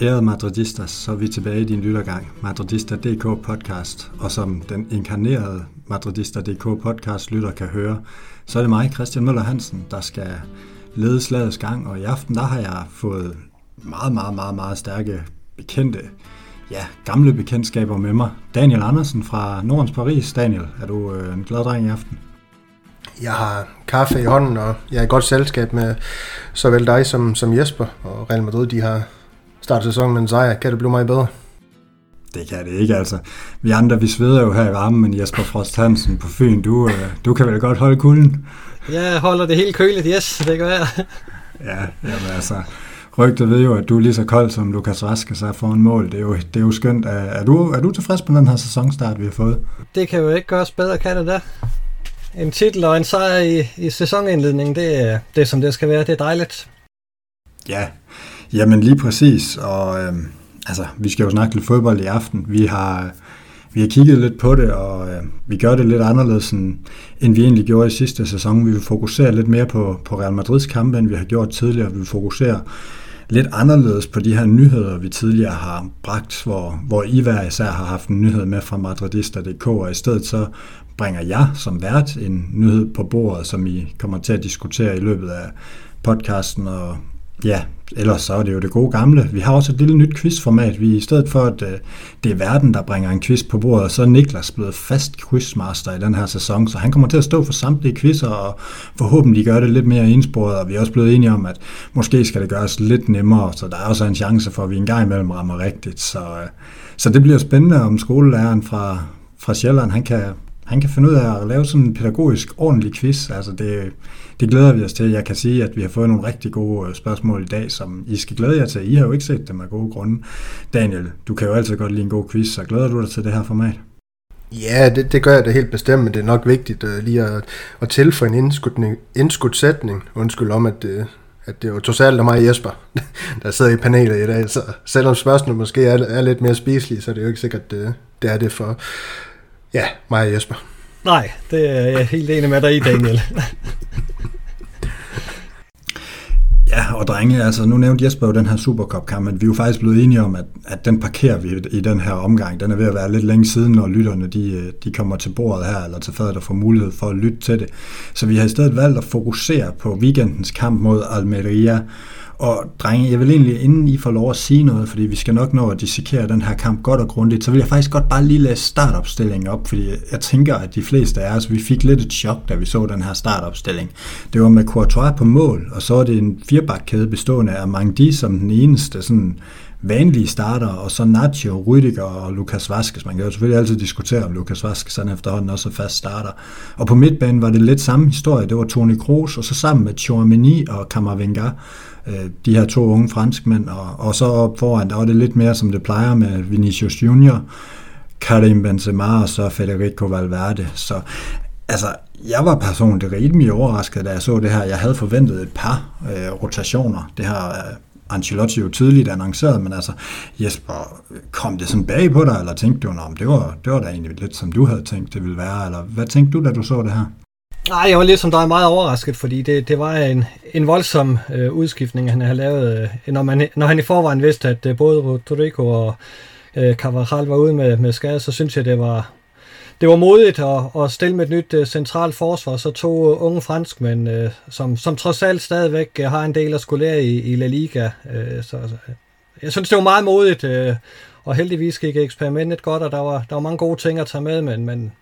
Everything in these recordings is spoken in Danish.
Ærede Madridistas, så er vi tilbage i din lyttergang, Madridista.dk podcast, og som den inkarnerede Madridista.dk podcast lytter kan høre, så er det mig, Christian Møller Hansen, der skal lede slagets gang, og i aften der har jeg fået meget, meget, meget, meget stærke bekendte, ja, gamle bekendtskaber med mig. Daniel Andersen fra Nordens Paris. Daniel, er du øh, en glad dreng i aften? Jeg har kaffe i hånden, og jeg er i godt selskab med såvel dig som, som Jesper, og Real Madrid, de har starte sæsonen med en sejr. Kan det blive meget bedre? Det kan det ikke, altså. Vi andre, vi sveder jo her i varmen, men Jesper Frost Hansen på Fyn, du, øh, du kan vel godt holde kulden? Jeg holder det helt køligt, yes, det gør jeg. ja, jamen altså, rygtet ved jo, at du er lige så kold som Lukas Vaskes er foran mål. Det er jo, det er jo skønt. Er, er, du, er du tilfreds med den her sæsonstart, vi har fået? Det kan jo ikke gøres bedre, kan det da? En titel og en sejr i, i sæsonindledningen, det er det, som det skal være. Det er dejligt. Ja, Jamen lige præcis, og øh, altså, vi skal jo snakke lidt fodbold i aften. Vi har, vi har kigget lidt på det, og øh, vi gør det lidt anderledes, end, end vi egentlig gjorde i sidste sæson. Vi vil fokusere lidt mere på, på Real Madrids kampe, end vi har gjort tidligere. Vi vil fokusere lidt anderledes på de her nyheder, vi tidligere har bragt, hvor, hvor I hver især har haft en nyhed med fra madridista.dk, og i stedet så bringer jeg som vært en nyhed på bordet, som I kommer til at diskutere i løbet af podcasten, og Ja, ellers så er det jo det gode gamle. Vi har også et lille nyt quizformat. Vi i stedet for, at øh, det er verden, der bringer en quiz på bordet, så er Niklas blevet fast quizmaster i den her sæson, så han kommer til at stå for samtlige quizzer og forhåbentlig gøre det lidt mere indsporet, og vi er også blevet enige om, at måske skal det gøres lidt nemmere, så der er også en chance for, at vi en gang imellem rammer rigtigt. Så, øh, så det bliver spændende, om skolelæreren fra, fra Sjælland, han kan, han kan finde ud af at lave sådan en pædagogisk ordentlig quiz. Altså det, det glæder vi os til. Jeg kan sige, at vi har fået nogle rigtig gode øh, spørgsmål i dag, som I skal glæde jer til. I har jo ikke set dem af gode grunde. Daniel, du kan jo altid godt lide en god quiz, så glæder du dig til det her format? Ja, det, det gør jeg da helt bestemt, men det er nok vigtigt uh, lige at, at tilføje en indskudsætning, undskyld om, at, uh, at det var trods alt mig og Jesper, der sidder i panelet i dag, så selvom spørgsmålet måske er, er lidt mere spiselige, så er det jo ikke sikkert, at det, det er det for ja, mig og Jesper. Nej, det er jeg helt enig med dig i, Daniel. Ja, og drenge, altså nu nævnte Jesper jo den her Supercup-kamp, men vi er jo faktisk blevet enige om, at, at den parkerer vi i den her omgang. Den er ved at være lidt længe siden, når lytterne de, de kommer til bordet her, eller til fadet og får mulighed for at lytte til det. Så vi har i stedet valgt at fokusere på weekendens kamp mod Almeria, og drenge, jeg vil egentlig, inden I får lov at sige noget, fordi vi skal nok nå at dissekere den her kamp godt og grundigt, så vil jeg faktisk godt bare lige læse startopstillingen op, fordi jeg tænker, at de fleste af os, vi fik lidt et chok, da vi så den her startopstilling. Det var med Courtois på mål, og så er det en firebakkæde bestående af Mangdi som den eneste sådan vanlige starter, og så Nacho, Rüdiger og Lukas Vaskes. Man kan jo selvfølgelig altid diskutere, om Lukas Vaskes han efterhånden også er fast starter. Og på midtbanen var det lidt samme historie. Det var Toni Kroos, og så sammen med Chouameni og Kammervenga. Øh, de her to unge franskmænd, og, og så op foran, der var det lidt mere, som det plejer med Vinicius Junior, Karim Benzema og så Federico Valverde. Så altså, jeg var personligt rimelig overrasket, da jeg så det her. Jeg havde forventet et par øh, rotationer. Det har øh, Ancelotti jo tidligt annonceret, men altså, Jesper, kom det sådan bag på dig, eller tænkte du, om det var, det var da egentlig lidt, som du havde tænkt, det ville være, eller hvad tænkte du, da du så det her? Nej, jeg var lidt som dig meget overrasket, fordi det, det var en, en voldsom øh, udskiftning, han havde lavet, øh, når, man, når han i forvejen vidste, at øh, både Rodrigo og øh, Carvajal var ude med, med skade, så synes jeg, det var, det var modigt at, at stille med et nyt uh, centralt forsvar, så to uh, unge franskmænd, uh, som, som trods alt stadigvæk uh, har en del at skulle lære i, i La Liga. Uh, så, så jeg synes, det var meget modigt, uh, og heldigvis gik eksperimentet godt, og der var, der var mange gode ting at tage med, men, men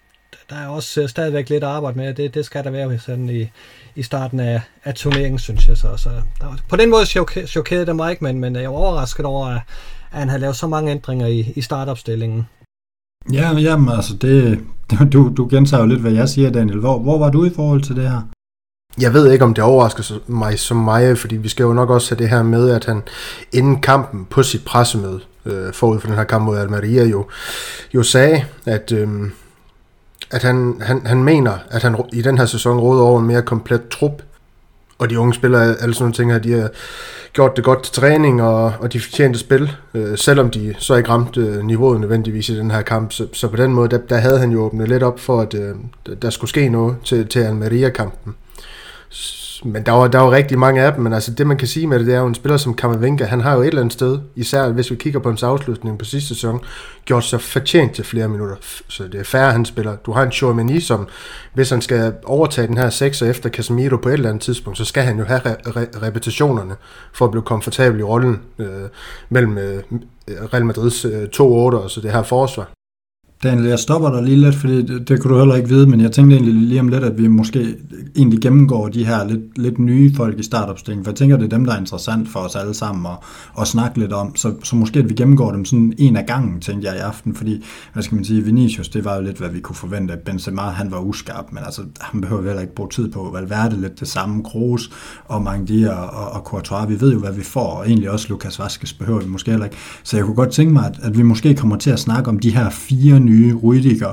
der er også uh, stadigvæk lidt arbejde med, det, det skal der være sådan i, i starten af, af turneringen, synes jeg. Så, så der var, på den måde chokerede det mig ikke, men, men jeg var overrasket over, at, at han havde lavet så mange ændringer i, i startopstillingen. Ja, jamen, altså det, du, du gentager jo lidt, hvad jeg siger, Daniel. Hvor, hvor var du i forhold til det her? Jeg ved ikke, om det overrasker mig så meget, fordi vi skal jo nok også have det her med, at han inden kampen på sit pressemøde, øh, forud for den her kamp mod Almeria, jo, jo sagde, at, øh, at han, han, han mener, at han i den her sæson råder over en mere komplet trup, Og de unge spillere, alle sådan nogle ting her, de har gjort det godt til træning, og, og de fortjente spil, øh, selvom de så ikke ramte øh, niveauet nødvendigvis i den her kamp. Så, så på den måde, der, der havde han jo åbnet lidt op for, at øh, der skulle ske noget til, til Almeria-kampen men der var, der var rigtig mange af dem, men altså det man kan sige med det, det er jo en spiller som Kammervenka, han har jo et eller andet sted, især hvis vi kigger på hans afslutning på sidste sæson, gjort sig fortjent til flere minutter, så det er færre, han spiller. Du har en Chouameni, som hvis han skal overtage den her 6 efter Casemiro på et eller andet tidspunkt, så skal han jo have re- re- repetitionerne for at blive komfortabel i rollen øh, mellem øh, Real Madrids øh, to 8 og så det her forsvar. Daniel, jeg stopper dig lige lidt, fordi det, det kunne du heller ikke vide, men jeg tænkte egentlig lige om lidt, at vi måske egentlig gennemgår de her lidt, lidt nye folk i startopstillingen, for jeg tænker, det er dem, der er interessant for os alle sammen at, at snakke lidt om, så, så måske at vi gennemgår dem sådan en af gangen, tænkte jeg i aften, fordi, hvad skal man sige, Vinicius, det var jo lidt, hvad vi kunne forvente, Benzema, han var uskarp, men altså, han behøver heller ikke bruge tid på, Valverde lidt det samme, Kroos og Mangdi og, og, og Courtois, vi ved jo, hvad vi får, og egentlig også Lukas Vaskes behøver vi måske heller ikke, så jeg kunne godt tænke mig, at, at vi måske kommer til at snakke om de her fire nye nye Rydiger,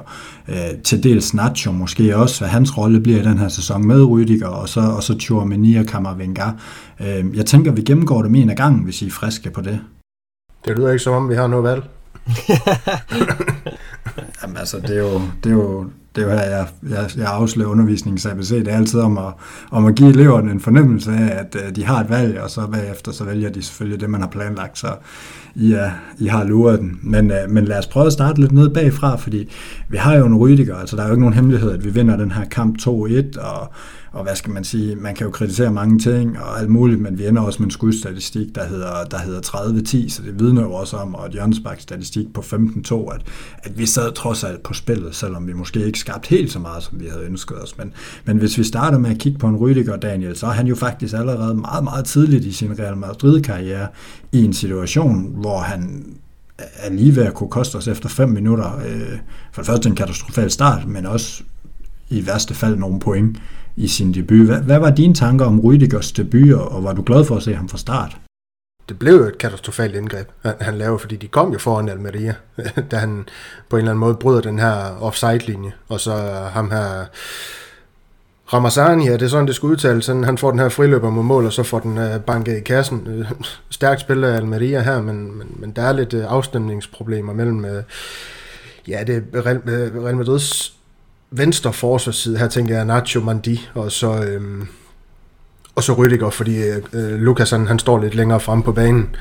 øh, til dels Nacho måske også, hvad hans rolle bliver i den her sæson med Rydiger, og så, og så Chouameni og Kammervenga. Øh, jeg tænker, vi gennemgår dem en af gangen, hvis I er friske på det. Det lyder ikke som om, vi har noget valg. Jamen altså, det er jo, det er jo, det er jo her, jeg, jeg, jeg afslører undervisningens ABC. Det er altid om at, om at give eleverne en fornemmelse af, at uh, de har et valg, og så bagefter så vælger de selvfølgelig det, man har planlagt. Så i, er, I har luret den. Men, øh, men lad os prøve at starte lidt ned bagfra, fordi vi har jo en Rydiger. Altså, der er jo ikke nogen hemmelighed, at vi vinder den her kamp 2-1, og og hvad skal man sige, man kan jo kritisere mange ting og alt muligt, men vi ender også med en skudstatistik, der hedder, der hedder 30-10, så det vidner jo også om, og et Jørgensbaks statistik på 15-2, at, at vi sad trods alt på spillet, selvom vi måske ikke skabt helt så meget, som vi havde ønsket os. Men, men hvis vi starter med at kigge på en Rydiger Daniel, så er han jo faktisk allerede meget, meget tidligt i sin Real Madrid-karriere i en situation, hvor han er lige ved at kunne koste os efter 5 minutter. Øh, for det første en katastrofal start, men også i værste fald nogle point i sin debut. Hvad, hvad var dine tanker om Rüdigers debut, og var du glad for at se ham fra start? Det blev jo et katastrofalt indgreb, han, han lavede, fordi de kom jo foran Almeria, da han på en eller anden måde bryder den her offside-linje, og så ham her Ramazani, ja, det er sådan, det skal udtales. Sådan, han får den her friløber mod mål, og så får den øh, banket i kassen. Uh, stærkt spiller Almeria her, men, men, men der er lidt øh, afstemningsproblemer mellem uh, ja, det Real, Real Madrids venstre forsvarsside, her tænker jeg Nacho Mandi, og så, øhm, og så Rüdiger, fordi øh, Lukas han, han står lidt længere frem på banen.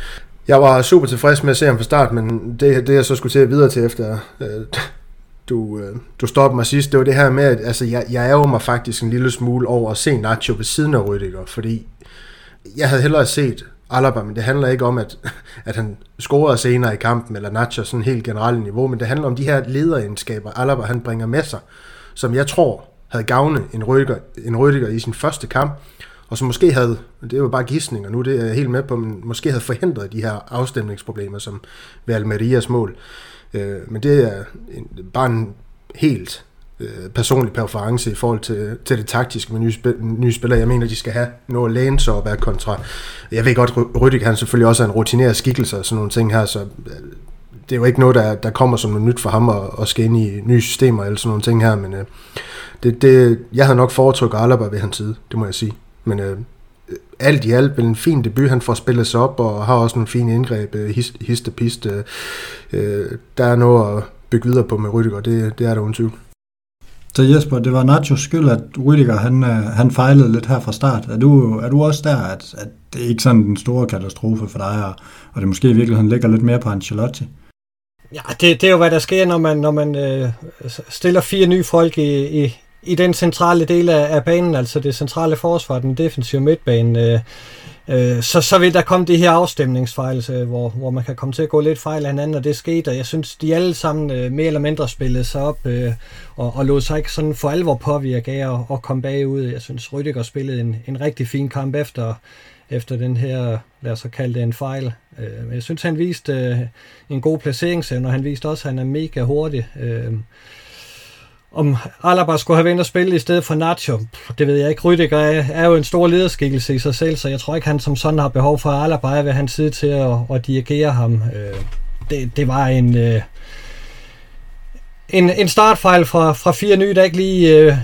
Jeg var super tilfreds med at se ham fra start, men det, det jeg så skulle til at videre til efter, øh, du, øh, du stoppede mig sidst, det var det her med, at altså, jeg, jeg ærger mig faktisk en lille smule over at se Nacho ved siden af Rüdiger, fordi jeg havde hellere set Alaba, men det handler ikke om, at, at han scorede senere i kampen, eller Nacho sådan helt generelt niveau, men det handler om de her lederegenskaber, Alaba han bringer med sig som jeg tror havde gavnet en Rødiger, en Rødiger i sin første kamp, og som måske havde, det er jo bare gissning, og nu det er jeg helt med på, men måske havde forhindret de her afstemningsproblemer, som ved Almerias mål. Øh, men det er en, bare en helt øh, personlig preference i forhold til, til det taktiske med nye, spil, nye spillere. Jeg mener, de skal have noget at læne sig op af kontra. Jeg ved godt, Rydik han selvfølgelig også er en rutineret skikkelse og sådan nogle ting her, så øh, det er jo ikke noget, der, der kommer som noget nyt for ham at, at skal ind i nye systemer eller sådan nogle ting her, men øh, det, det, jeg havde nok foretrykket Alaba ved hans side, det må jeg sige. Men øh, alt i alt en fin debut, han får spillet sig op og har også nogle fine indgreb, øh, hist, hist og pist. Øh, øh, der er noget at bygge videre på med Rydiger, det, det er der uden tvivl. Så Jesper, det var Nachos skyld, at Rydiger han, øh, han fejlede lidt her fra start. Er du, er du også der, at, at det er ikke sådan en stor katastrofe for dig, og, og det måske i virkeligheden ligger lidt mere på Ancelotti? Ja, det, det er jo, hvad der sker, når man, når man øh, stiller fire nye folk i, i, i den centrale del af, af banen, altså det centrale forsvar, den defensive midtbane. Øh, øh, så, så vil der komme de her afstemningsfejl, øh, hvor, hvor man kan komme til at gå lidt fejl af hinanden, og det skete, og jeg synes, de alle sammen øh, mere eller mindre spillede sig op, øh, og, og lod sig ikke sådan for alvor påvirke af at, at komme bagud. Jeg synes, Rydiger spillede en, en rigtig fin kamp efter, efter den her, lad os kalde det en fejl. Øh, men jeg synes, han viste øh, en god placeringsevne, og han viste også, at han er mega hurtig. Øh, om Alaba skulle have vendt at spille i stedet for Nacho, det ved jeg ikke. Rydiger er, er jo en stor lederskikkelse i sig selv, så jeg tror ikke, han som sådan har behov for Alaba er ved hans side til at, at dirigere ham. Øh, det, det var en, øh, en, en startfejl fra, fra fire nye, der ikke lige øh,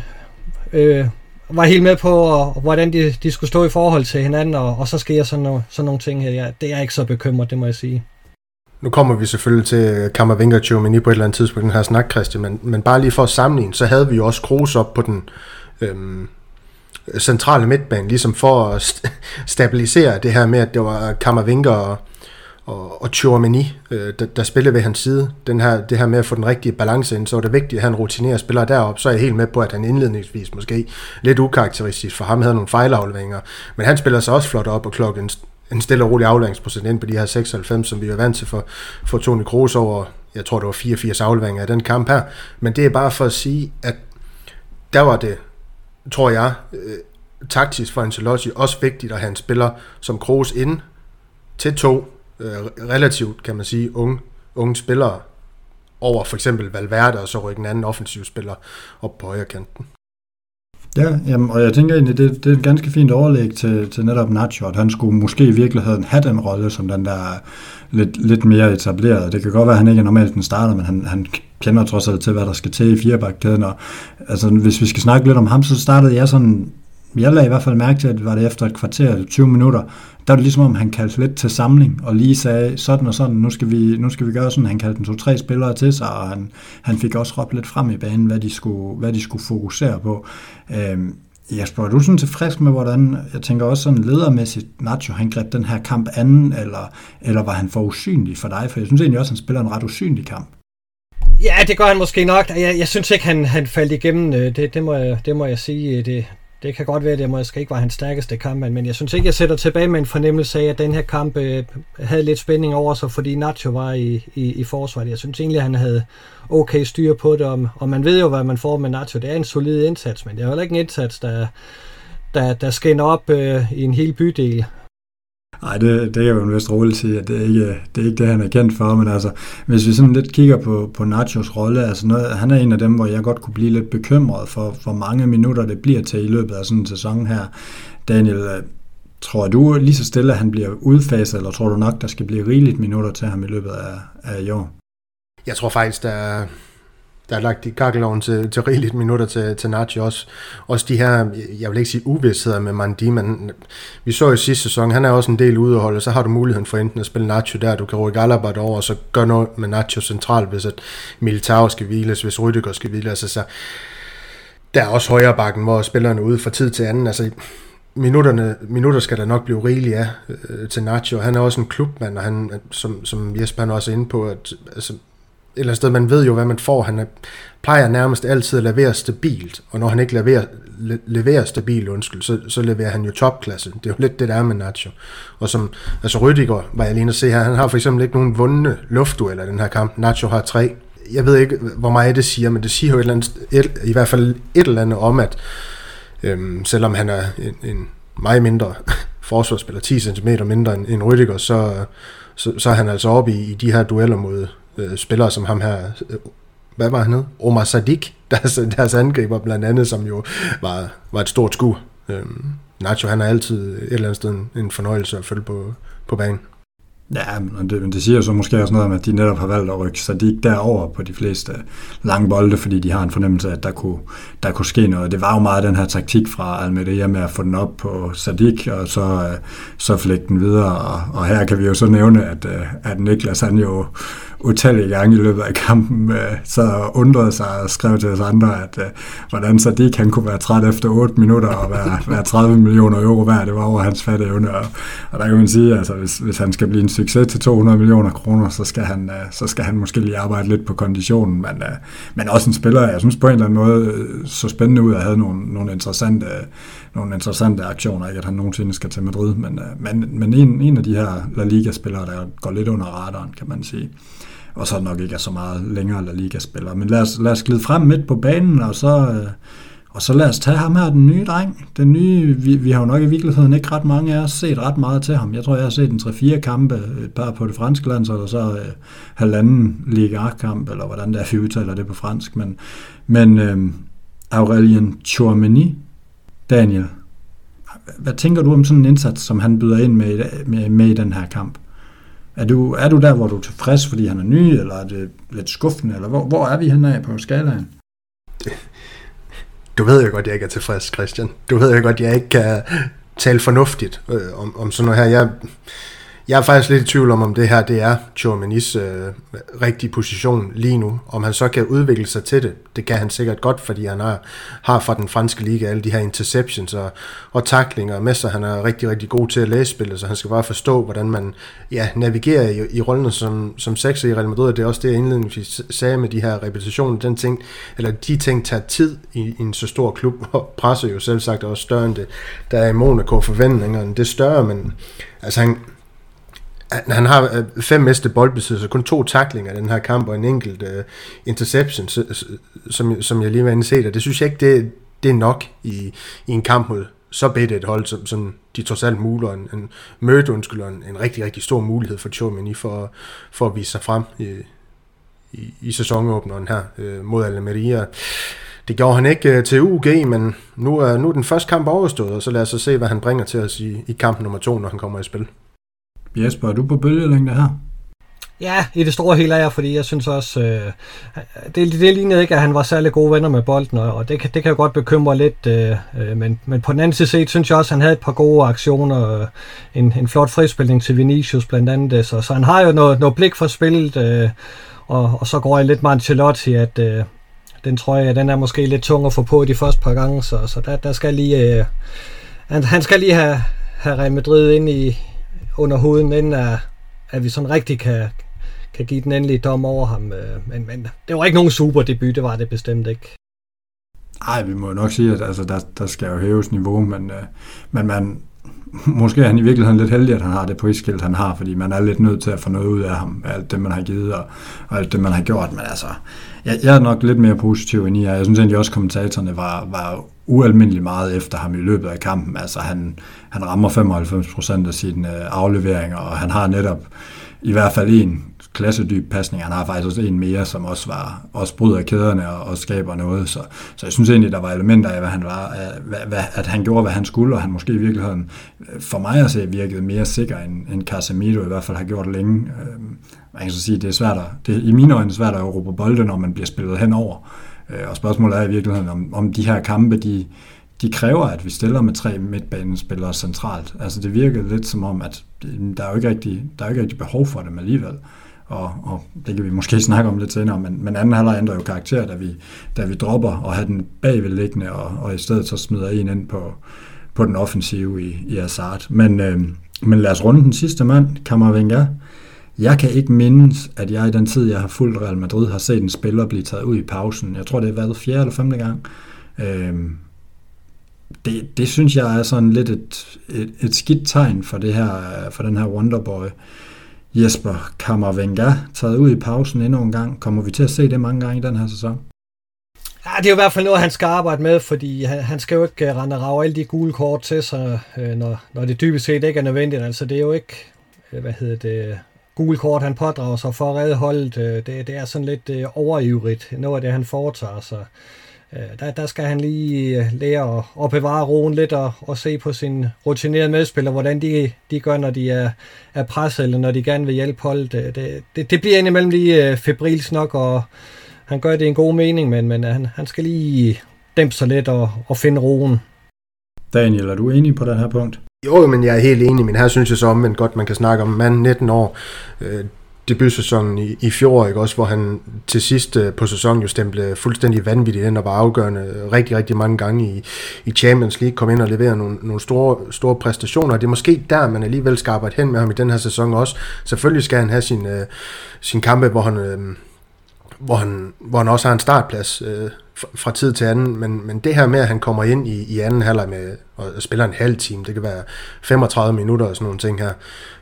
øh, var helt med på, og, hvordan de, de skulle stå i forhold til hinanden, og, og så sker sådan, no, sådan nogle ting her. Ja, det er ikke så bekymret, det må jeg sige. Nu kommer vi selvfølgelig til Kammervinger Tjomini på et eller andet tidspunkt, den her snak, Christian, men, men bare lige for at sammenligne, så havde vi jo også Kroos op på den øhm, centrale midtbane, ligesom for at st- stabilisere det her med, at det var Kammervinger og, og, og Chouameni, øh, der, der spillede ved hans side. Den her, det her med at få den rigtige balance ind, så var det vigtigt, at han rutinerer spiller derop. Så er jeg helt med på, at han indledningsvis måske lidt ukarakteristisk for ham havde nogle fejlafleveringer, men han spiller sig også flot op og klokken en stille og rolig afleveringsprocent ind på de her 96, som vi er vant til for, for Toni Kroos over, jeg tror det var 84 afleveringer af den kamp her. Men det er bare for at sige, at der var det, tror jeg, øh, taktisk for Ancelotti også vigtigt at have en spiller som Kroos ind til to øh, relativt, kan man sige, unge, unge spillere over for eksempel Valverde, og så rykke en anden offensiv spiller op på højre kanten. Ja, jamen, og jeg tænker egentlig, det, det er et ganske fint overlæg til, til netop Nacho, at han skulle måske i virkeligheden have den rolle som den der lidt, lidt mere etableret. Det kan godt være, at han ikke er normalt den starter, men han, han kender trods alt til, hvad der skal til i firebakkæden. Og, altså, hvis vi skal snakke lidt om ham, så startede jeg sådan jeg lagde i hvert fald mærke til, at det var det efter et kvarter, 20 minutter, der var det ligesom om, han kaldte lidt til samling, og lige sagde sådan og sådan, nu skal vi, nu skal vi gøre sådan. Han kaldte den to-tre spillere til sig, og han, han fik også råbt lidt frem i banen, hvad de skulle, hvad de skulle fokusere på. Øhm, Jesper, er du sådan tilfreds med, hvordan, jeg tænker også sådan ledermæssigt, Nacho, han greb den her kamp anden, eller, eller var han for usynlig for dig? For jeg synes egentlig også, han spiller en ret usynlig kamp. Ja, det gør han måske nok. Jeg, jeg synes ikke, han, han faldt igennem. Øh, det, det, må jeg, det må jeg sige. Øh, det, det kan godt være, at det måske ikke var hans stærkeste kamp, men jeg synes ikke, jeg sætter tilbage med en fornemmelse af, at den her kamp øh, havde lidt spænding over sig, fordi Nacho var i, i, i forsvaret. Jeg synes egentlig, at han havde okay styr på det, og, og man ved jo, hvad man får med Nacho. Det er en solid indsats, men det er heller ikke en indsats, der, der, der skinner op øh, i en hel bydel. Nej, det, det er jo en vist roligt sige, at det er, ikke, det er ikke det, han er kendt for, men altså, hvis vi sådan lidt kigger på, på Nachos rolle, altså noget, han er en af dem, hvor jeg godt kunne blive lidt bekymret for, hvor mange minutter, det bliver til i løbet af sådan en sæson her. Daniel, øh, tror du lige så stille, at han bliver udfaset, eller tror du nok, der skal blive rigeligt minutter til ham i løbet af, af i år? Jeg tror faktisk, der, der er lagt i kakkeloven til, til rigeligt minutter til, til Nacho også. Også de her, jeg vil ikke sige uvidsheder med Mandi, men vi så i sidste sæson, han er også en del ude så har du muligheden for enten at spille Nacho der, du kan rykke Alaba over, og så gør noget med Nacho centralt, hvis at Militao skal hviles, hvis Rydiger skal hviles. Altså, så der er også højre bakken, hvor spillerne er ude fra tid til anden. Altså, minutterne, minutter skal der nok blive rigeligt af øh, til Nacho. Han er også en klubmand, og han, som, som Jesper han også er inde på, at altså, eller sted, man ved jo, hvad man får. Han er, plejer nærmest altid at levere stabilt, og når han ikke leverer, le, leverer stabilt, undskyld, så, så leverer han jo topklasse. Det er jo lidt det, der er med Nacho. Og som, altså Rydiger, var jeg lige at se her, han har for eksempel ikke nogen vundne luftdueller i den her kamp. Nacho har tre. Jeg ved ikke, hvor meget det siger, men det siger jo et eller andet, et, i hvert fald et eller andet om, at øhm, selvom han er en, en meget mindre forsvarsspiller, 10 cm mindre end, end Rydiger, så, så, så er han altså oppe i, i de her dueller mod, øh, spillere som ham her, øh, hvad var han hed? Omar Sadik, deres, deres angriber blandt andet, som jo var, var et stort skud. Øh, Nacho, han er altid et eller andet sted en, en fornøjelse at følge på, på banen. Ja, men det, men det siger så måske også noget om, at de netop har valgt at rykke Sadik derover på de fleste lange bolde, fordi de har en fornemmelse af, at der kunne, der kunne ske noget. Det var jo meget den her taktik fra Almeria med at få den op på Sadik, og så, øh, så flække den videre. Og, og her kan vi jo så nævne, at, øh, at Niklas han jo utallige gange i løbet af kampen øh, så undrede sig og skrev til os andre, at hvordan så han kan kunne være træt efter 8 minutter og være, være 30 millioner euro værd, det var over hans fatteevne. Og, og der kan man sige, at altså, hvis, hvis han skal blive en succes til 200 millioner kroner, så skal han, øh, så skal han måske lige arbejde lidt på konditionen, men, øh, men også en spiller, jeg synes på en eller anden måde øh, så spændende ud at have nogle, nogle interessante nogle interessante aktioner, ikke at han nogensinde skal til Madrid, men, men, men en, en af de her La Liga-spillere, der går lidt under radaren, kan man sige. Og så nok ikke er så meget længere La Liga-spiller. Men lad os, lad os glide frem midt på banen, og så, øh, og så lad os tage ham her, den nye dreng. Den nye, vi, vi har jo nok i virkeligheden ikke ret mange af os set ret meget til ham. Jeg tror, jeg har set en 3-4 kampe, et par på det franske land, og så øh, halvanden Liga kamp eller hvordan det er, vi udtaler det på fransk. Men, men øh, Aurelien Chouameni, Daniel, hvad tænker du om sådan en indsats, som han byder ind med, med, med i den her kamp? Er du, er du der, hvor du er tilfreds, fordi han er ny, eller er det lidt skuffende, eller hvor, hvor er vi henne af på skalaen? Du ved jo godt, at jeg ikke er tilfreds, Christian. Du ved jo godt, at jeg ikke kan tale fornuftigt øh, om, om sådan noget her. Jeg, jeg er faktisk lidt i tvivl om, om det her det er Chouamanis øh, rigtige position lige nu. Om han så kan udvikle sig til det, det kan han sikkert godt, fordi han har, har fra den franske liga alle de her interceptions og, og taklinger med sig. Han er rigtig, rigtig god til at læse spillet, så han skal bare forstå, hvordan man ja, navigerer i, i rollen som, som sekser i Real Madrid. Det er også det, jeg indledningsvis sagde med de her repetitioner. Den ting, eller de ting tager tid i, i en så stor klub, og presser jo selv sagt også større end det. Der er i Monaco forventningerne, det er større, men altså han, han har øh, fem meste boldbesiddelser, kun to taklinger i den her kamp, og en enkelt uh, interception, som, som jeg lige var inde set, og det synes jeg ikke, det, det er nok i, i en kamp mod så bedt et hold, som, som de trods alt muler en, en møde, undskyld, en, en rigtig, rigtig stor mulighed for Chomini for, for at vise sig frem i, i, i sæsonåbneren her uh, mod Almeria. Det gjorde han ikke uh, til UG, men nu er, nu er den første kamp overstået, og så lad os så se, hvad han bringer til os i, i kamp nummer to, når han kommer i spil. Jesper, er du på bølgelængde her? Ja, i det store hele er jeg, fordi jeg synes også, øh, det, det lignede ikke, at han var særlig gode venner med bolden, og det, det kan jo godt bekymre lidt, øh, øh, men, men på den anden side set, synes jeg også, at han havde et par gode aktioner, øh, en, en flot frispilning til Vinicius blandt andet, øh, så, så han har jo noget, noget blik for spillet, øh, og, og så går jeg lidt med Ancelotti, at øh, den tror jeg, den er måske lidt tung at få på de første par gange, så, så der, der skal lige, øh, han, han skal lige have, have Real Madrid ind i, under huden, inden at, at vi sådan rigtig kan, kan give den endelige dom over ham. Øh, men, men det var ikke nogen super debut, det var det bestemt ikke. Nej, vi må nok sige, at altså, der, der skal jo hæves niveau, men, øh, men man, måske er han i virkeligheden lidt heldig, at han har det prisskilt, han har, fordi man er lidt nødt til at få noget ud af ham, alt det, man har givet, og, og alt det, man har gjort. Men altså, jeg, jeg er nok lidt mere positiv end I er. Jeg synes egentlig også, at kommentatorerne var, var ualmindelig meget efter ham i løbet af kampen. Altså, han, han rammer 95% af sine øh, afleveringer, og han har netop i hvert fald en klassedyb pasning. Han har faktisk også en mere, som også, var, også bryder kæderne og, og skaber noget. Så, så jeg synes egentlig, der var elementer af, hvad han var, øh, hvad, hvad, at han gjorde, hvad han skulle, og han måske i virkeligheden, øh, for mig at se, virkede mere sikker, end, end Casemiro i hvert fald har gjort længe. Øh, man kan så sige, det er svært at, det er i mine øjne svært at råbe bolde, når man bliver spillet henover. Øh, og spørgsmålet er i virkeligheden, om, om de her kampe, de, de kræver, at vi stiller med tre midtbanespillere centralt. Altså det virker lidt som om, at mm, der er jo ikke rigtig, der er jo ikke rigtig behov for dem alligevel. Og, og det kan vi måske snakke om lidt senere, men, men anden halvleg ændrer jo karakter, da vi, da vi dropper og har den bagvedliggende, og, og i stedet så smider en ind på, på den offensive i, i Hazard. Men, øh, men lad os runde den sidste mand, Kammervenga. Jeg kan ikke mindes, at jeg i den tid, jeg har fulgt Real Madrid, har set en spiller blive taget ud i pausen. Jeg tror, det har været fjerde eller femte gang. Øh, det, det synes jeg er sådan lidt et, et, et skidt tegn for, det her, for den her Wonderboy. Jesper Kammervenga taget ud i pausen endnu en gang. Kommer vi til at se det mange gange i den her sæson? Ja, det er jo i hvert fald noget, han skal arbejde med, fordi han, han skal jo ikke øh, rende og rave alle de gule kort til sig, øh, når, når det dybest set ikke er nødvendigt. Altså, det er jo ikke, øh, hvad hedder det, gule kort, han pådrager sig for at redde holdet. Det, det er sådan lidt overivrigt, noget af det, han foretager sig. Øh, der, der skal han lige øh, lære at, at bevare roen lidt og, og se på sin rutinerede medspiller, hvordan de, de gør, når de er, er presset, eller når de gerne vil hjælpe holdet. Det, det, det, det bliver indimellem lige øh, febrils nok, og han gør det i en god mening, men, men han, han skal lige dæmpe sig lidt og, og finde roen. Daniel, er du enig på den her punkt? Jo, men jeg er helt enig, men her synes jeg så omvendt godt, man kan snakke om mand 19 år debutsæsonen i, i fjor, ikke? også hvor han til sidst øh, på sæsonen jo stemte fuldstændig vanvittigt ind og var afgørende rigtig, rigtig mange gange i, i Champions League, kom ind og leverede nogle, nogle store, store præstationer. Det er måske der, man alligevel skal arbejde hen med ham i den her sæson også. Selvfølgelig skal han have sin, øh, sin kampe, hvor han, Øh, hvor, han, hvor han også har en startplads. øh, fra tid til anden, men, men det her med, at han kommer ind i, i anden halvleg med og spiller en halv time, det kan være 35 minutter og sådan nogle ting her,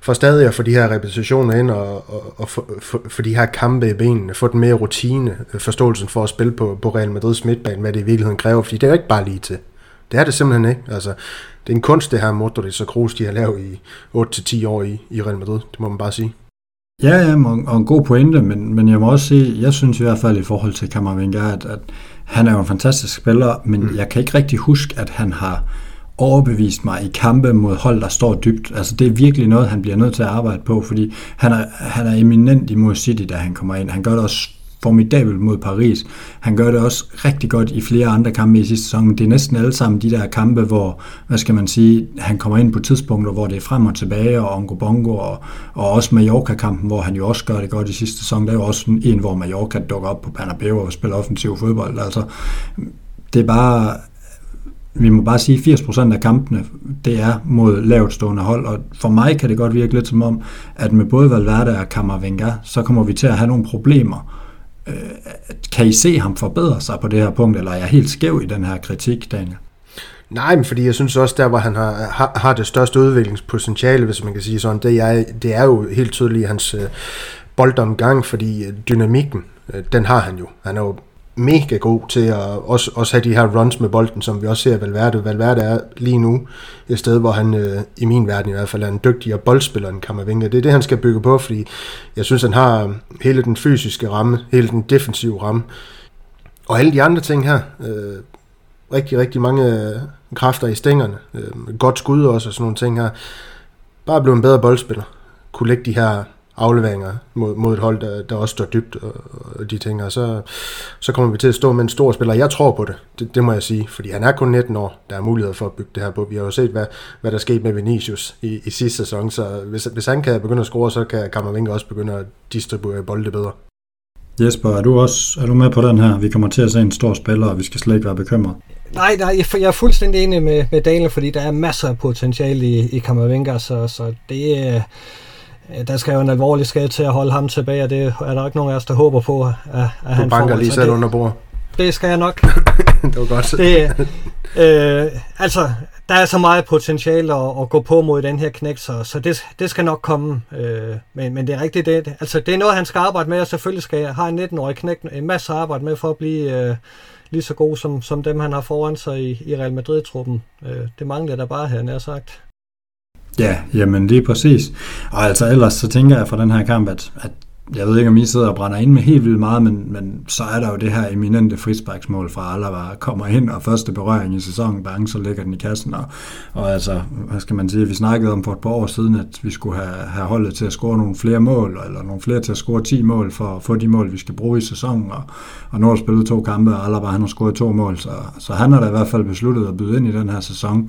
for stadig at få de her repetitioner ind og, og, og få, for, for de her kampe i benene, få den mere rutine, øh, forståelsen for at spille på, på Real Madrids midtbane, hvad det i virkeligheden kræver, fordi det er jo ikke bare lige til. Det er det simpelthen ikke. Altså, det er en kunst, det her Modric og Kroos, de har lavet i 8-10 år i, i Real Madrid, det må man bare sige. Ja, ja, og en god pointe, men, men jeg må også sige, jeg synes i hvert fald i forhold til Kammervenga, at, at han er jo en fantastisk spiller, men mm. jeg kan ikke rigtig huske, at han har overbevist mig i kampe mod hold, der står dybt. Altså det er virkelig noget, han bliver nødt til at arbejde på, fordi han er, han er eminent imod City, da han kommer ind. Han gør det også formidabel mod Paris. Han gør det også rigtig godt i flere andre kampe i sidste sæson. Det er næsten alle sammen de der kampe, hvor, hvad skal man sige, han kommer ind på tidspunkter, hvor det er frem og tilbage, og Ongo Bongo, og, og også Mallorca-kampen, hvor han jo også gør det godt i sidste sæson. Der er jo også en, hvor Mallorca dukker op på Bernabeu og spiller offensiv fodbold. Altså, det er bare, vi må bare sige, 80% af kampene, det er mod lavt stående hold, og for mig kan det godt virke lidt som om, at med både Valverde og Kammervenga, så kommer vi til at have nogle problemer. Øh, kan I se ham forbedre sig på det her punkt, eller er jeg helt skæv i den her kritik, Daniel? Nej, men fordi jeg synes også, der hvor han har, har, har det største udviklingspotentiale, hvis man kan sige sådan, det er, det er jo helt tydeligt hans øh, boldomgang, fordi dynamikken, øh, den har han jo. Han er jo mega god til at også, også have de her runs med bolden, som vi også ser Valverde. Valverde er lige nu et sted, hvor han øh, i min verden i hvert fald er en dygtigere boldspiller end Kammervinga. Det er det, han skal bygge på, fordi jeg synes, han har hele den fysiske ramme, hele den defensive ramme, og alle de andre ting her. Øh, rigtig, rigtig mange øh, kræfter i stængerne. Øh, godt skud også og sådan nogle ting her. Bare blive en bedre boldspiller. Kunne lægge de her afleveringer mod, mod et hold, der, der også står dybt og, og de ting, og så, så kommer vi til at stå med en stor spiller. Jeg tror på det, det, det må jeg sige, fordi han er kun 19 år, der er mulighed for at bygge det her på. Vi har jo set, hvad, hvad der skete med Vinicius i, i sidste sæson, så hvis, hvis han kan begynde at score, så kan Kammervinke også begynde at distribuere bolde bedre. Jesper, er du også er du med på den her? Vi kommer til at se en stor spiller, og vi skal slet ikke være bekymret. Nej, nej, jeg er fuldstændig enig med, med Daniel, fordi der er masser af potentiale i, i Kammervinker, så, så det er... Øh, der skal jo en alvorlig skade til at holde ham tilbage, og det er der ikke nogen af os, der håber på, at, at han får. Du banker lige selv under bord. Det skal jeg nok. det var godt. Det, øh, altså, der er så meget potentiale at, at gå på mod den her knæk, så, så det, det skal nok komme. Øh, men, men det er rigtigt, det, altså, det er noget, han skal arbejde med, og selvfølgelig skal jeg have en 19-årig knæk en masse arbejde med for at blive øh, lige så god som, som dem, han har foran sig i, i Real Madrid-truppen. Øh, det mangler der bare her, nær sagt. Ja, jamen lige præcis. Og altså ellers så tænker jeg fra den her kamp, at, at jeg ved ikke, om I sidder og brænder ind med helt vildt meget, men, men så er der jo det her eminente frisparksmål fra Alava, kommer ind, og første berøring i sæsonen, bang, så ligger den i kassen. Og, og altså, hvad skal man sige, vi snakkede om for et par år siden, at vi skulle have, have holdet til at score nogle flere mål, eller nogle flere til at score 10 mål, for at få de mål, vi skal bruge i sæsonen. Og, og nu har spillet to kampe, og Alava han har scoret to mål, så, så han har da i hvert fald besluttet at byde ind i den her sæson.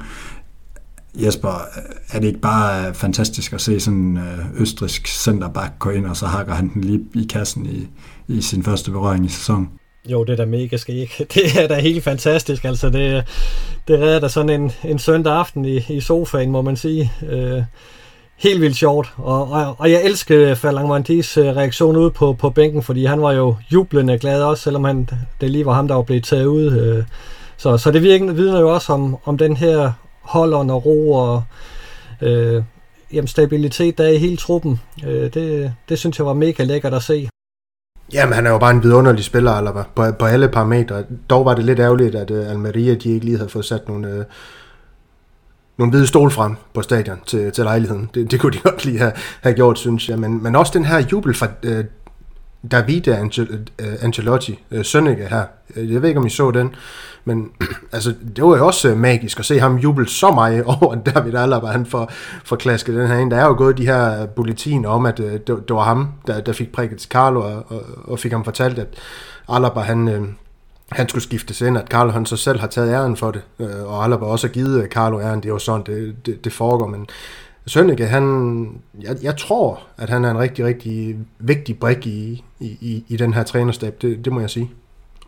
Jesper, er det ikke bare fantastisk at se sådan en østrisk centerback gå ind, og så hakker han den lige i kassen i, i sin første berøring i sæsonen? Jo, det er da mega skæg. Det er da helt fantastisk. Altså, det, det redder da sådan en, en søndag aften i, i sofaen, må man sige. Øh, helt vildt sjovt. Og, og, og jeg elsker øh, Falang Mandis øh, reaktion ud på, på bænken, fordi han var jo jublende glad også, selvom han, det lige var ham, der var blevet taget ud. Øh, så, så det vidner jo også om, om den her holderen og ro og øh, jamen, stabilitet, der er i hele truppen. Øh, det, det synes jeg var mega lækkert at se. Jamen, han er jo bare en vidunderlig spiller, eller på, på alle parametre. Dog var det lidt ærgerligt, at uh, Almeria de ikke lige havde fået sat nogle, uh, nogle hvide stol frem på stadion til, til lejligheden. Det, det kunne de godt lige have, have gjort, synes jeg. Men, men også den her jubel fra uh, Davide Angel, uh, Angelotti, uh, Sønneke her. Jeg ved ikke, om I så den. Men altså, det var jo også øh, magisk at se ham juble så meget over David Alaba, han får, for klasket den her ind. Der er jo gået de her bulletiner om, at øh, det, det var ham, der, der fik prikket til Carlo, og, og, og fik ham fortalt, at Alaba, han, øh, han skulle skiftes ind, at Carlo han så selv har taget æren for det, øh, og Alaba også har givet øh, Carlo æren, det er jo sådan, det, det, det foregår, men Sønneke, han, jeg, jeg tror, at han er en rigtig, rigtig vigtig brik i, i, i den her trænerstab, det, det må jeg sige,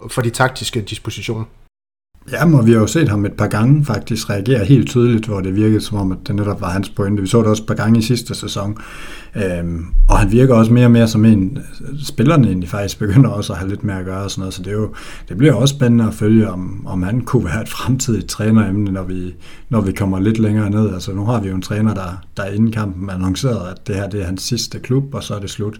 for de taktiske dispositioner. Ja, og vi har jo set ham et par gange faktisk reagere helt tydeligt, hvor det virkede som om, at det netop var hans pointe. Vi så det også et par gange i sidste sæson. Øhm, og han virker også mere og mere som en, spillerne egentlig faktisk begynder også at have lidt mere at gøre og sådan noget, så det, er jo, det bliver også spændende at følge, om, om han kunne være et fremtidigt træneremne, når vi, når vi kommer lidt længere ned. Altså nu har vi jo en træner, der, der inden kampen annoncerede, at det her det er hans sidste klub, og så er det slut.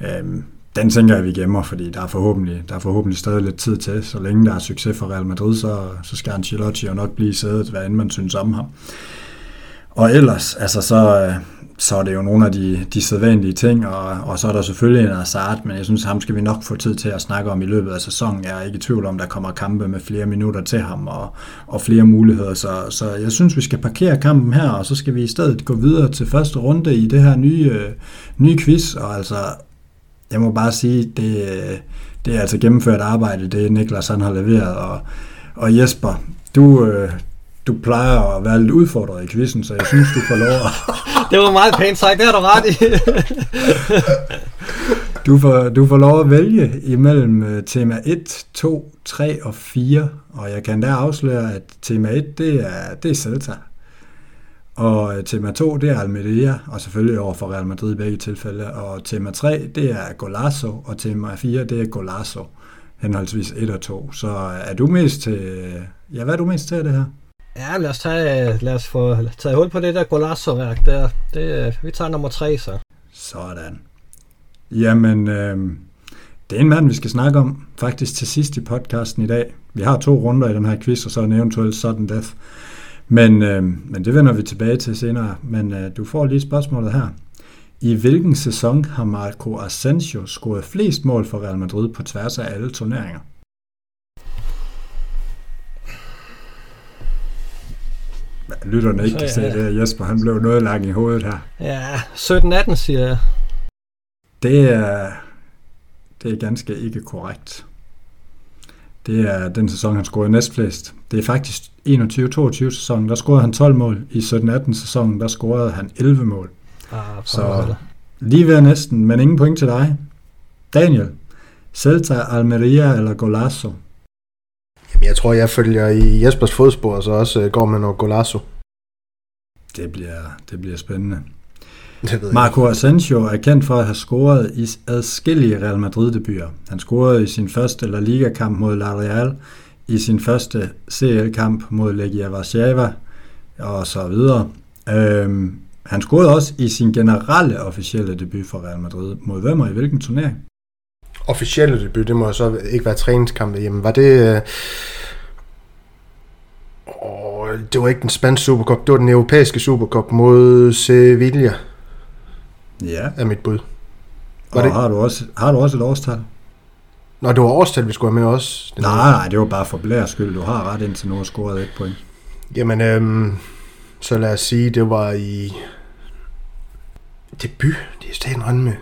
Øhm, den tænker jeg, vi gemmer, fordi der er forhåbentlig, der er forhåbentlig stadig lidt tid til. Så længe der er succes for Real Madrid, så, så skal Ancelotti jo nok blive sædet, hvad end man synes om ham. Og ellers, altså så, så er det jo nogle af de, de sædvanlige ting, og, og så er der selvfølgelig en Hazard, men jeg synes, ham skal vi nok få tid til at snakke om i løbet af sæsonen. Jeg er ikke i tvivl om, der kommer kampe med flere minutter til ham og, og flere muligheder, så, så jeg synes, vi skal parkere kampen her, og så skal vi i stedet gå videre til første runde i det her nye, øh, nye quiz, og altså jeg må bare sige, det, det er altså gennemført arbejde, det Niklas han har leveret, og, og Jesper, du, øh, du plejer at være lidt udfordret i quizzen, så jeg synes, du får lov at... det var meget pænt sagt, det har du ret i. du, får, du får lov at vælge imellem øh, tema 1, 2, 3 og 4, og jeg kan da afsløre, at tema 1, det er, det er Celta. Og øh, tema 2, det er Almeria, og selvfølgelig over for Real Madrid i begge tilfælde. Og tema 3, det er Golazo, og tema 4, det er Golazo, henholdsvis 1 og 2. Så er du mest til... Ja, hvad er du mest til det her? Ja, lad os, tage, lad os få taget hul på det der Golazo-værk der. Det, vi tager nummer 3 så. Sådan. Jamen, øh, det er en mand, vi skal snakke om, faktisk til sidst i podcasten i dag. Vi har to runder i den her quiz, og så en eventuel sudden death. Men, øh, men det vender vi tilbage til senere. Men øh, du får lige spørgsmålet her. I hvilken sæson har Marco Asensio scoret flest mål for Real Madrid på tværs af alle turneringer? Lytterne ikke kan se det, Jesper han blev noget lang i hovedet her. Ja, 17-18 siger jeg. Det er, det er ganske ikke korrekt. Det er den sæson, han scorede næstflest. Det er faktisk 21-22 sæsonen, der scorede han 12 mål. I 17-18 sæsonen, der scorede han 11 mål. Ah, så lige ved næsten, men ingen point til dig. Daniel, Celta, Almeria eller Golazo? Jamen, jeg tror, jeg følger i Jespers fodspor, så også går med noget Golazo. Det bliver, det bliver spændende. Marco Asensio er kendt for at have scoret i adskillige Real Madrid-debuter. Han scorede i sin første La Liga-kamp mod La Real, i sin første CL-kamp mod Legia Warszawa og så videre. Øhm, han scorede også i sin generelle officielle debut for Real Madrid. Mod hvem og i hvilken turnering? Officielle debut, det må så ikke være træningskamp hjemme. Var det... Øh... Oh, det var ikke den spanske Supercup, det var den europæiske Supercup mod Sevilla. Ja. Er mit bud. Var og det? Har, du også, har du også et årstal? Nå, det var årstal, vi skulle have med også. Nej, nej, det var bare for blæres skyld. Du har ret indtil nu og scoret et point. Jamen, øhm, så lad os sige, det var i debut. Det er stadig en med.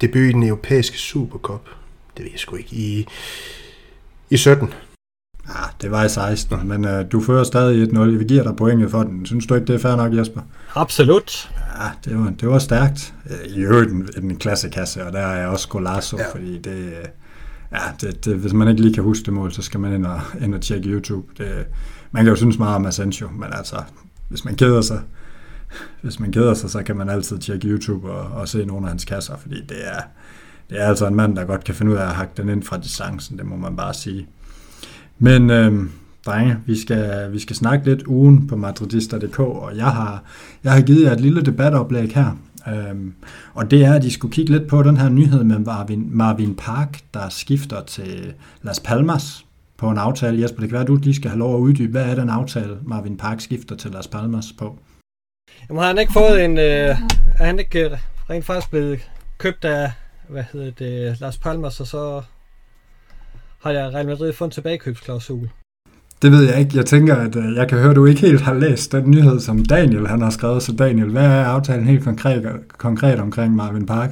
Debut i den europæiske Supercup. Det ved jeg sgu ikke. I, i 17. Ja, det var i 16, men øh, du fører stadig 1-0. Vi giver dig pointet for den. Synes du ikke, det er fair nok, Jesper? Absolut. Ja, det var, det var stærkt. I øvrigt en, en klassekasse, og der er jeg også Golasso, ja. fordi det, ja, det, det, hvis man ikke lige kan huske det mål, så skal man ind og, ind og tjekke YouTube. Det, man kan jo synes meget om Asensio, men altså, hvis man keder sig, hvis man keder sig, så kan man altid tjekke YouTube og, og se nogle af hans kasser, fordi det er, det er altså en mand, der godt kan finde ud af at hakke den ind fra distancen, det må man bare sige. Men øh, drenge, vi skal, vi skal snakke lidt ugen på madridista.dk, og jeg har, jeg har givet jer et lille debatoplæg her. Øhm, og det er, at I skulle kigge lidt på den her nyhed med Marvin, Marvin Park, der skifter til Las Palmas på en aftale. Jesper, det kan være, at du lige skal have lov at uddybe. Hvad er den aftale, Marvin Park skifter til Las Palmas på? Jamen, har han ikke fået en... Øh, er han ikke øh, rent faktisk blevet købt af, hvad hedder det, Las Palmas, og så har jeg Real Madrid fået en tilbagekøbsklausul? Det ved jeg ikke. Jeg tænker, at øh, jeg kan høre, at du ikke helt har læst den nyhed, som Daniel han har skrevet. Så Daniel, hvad er aftalen helt konkret, konkret omkring Marvin Park?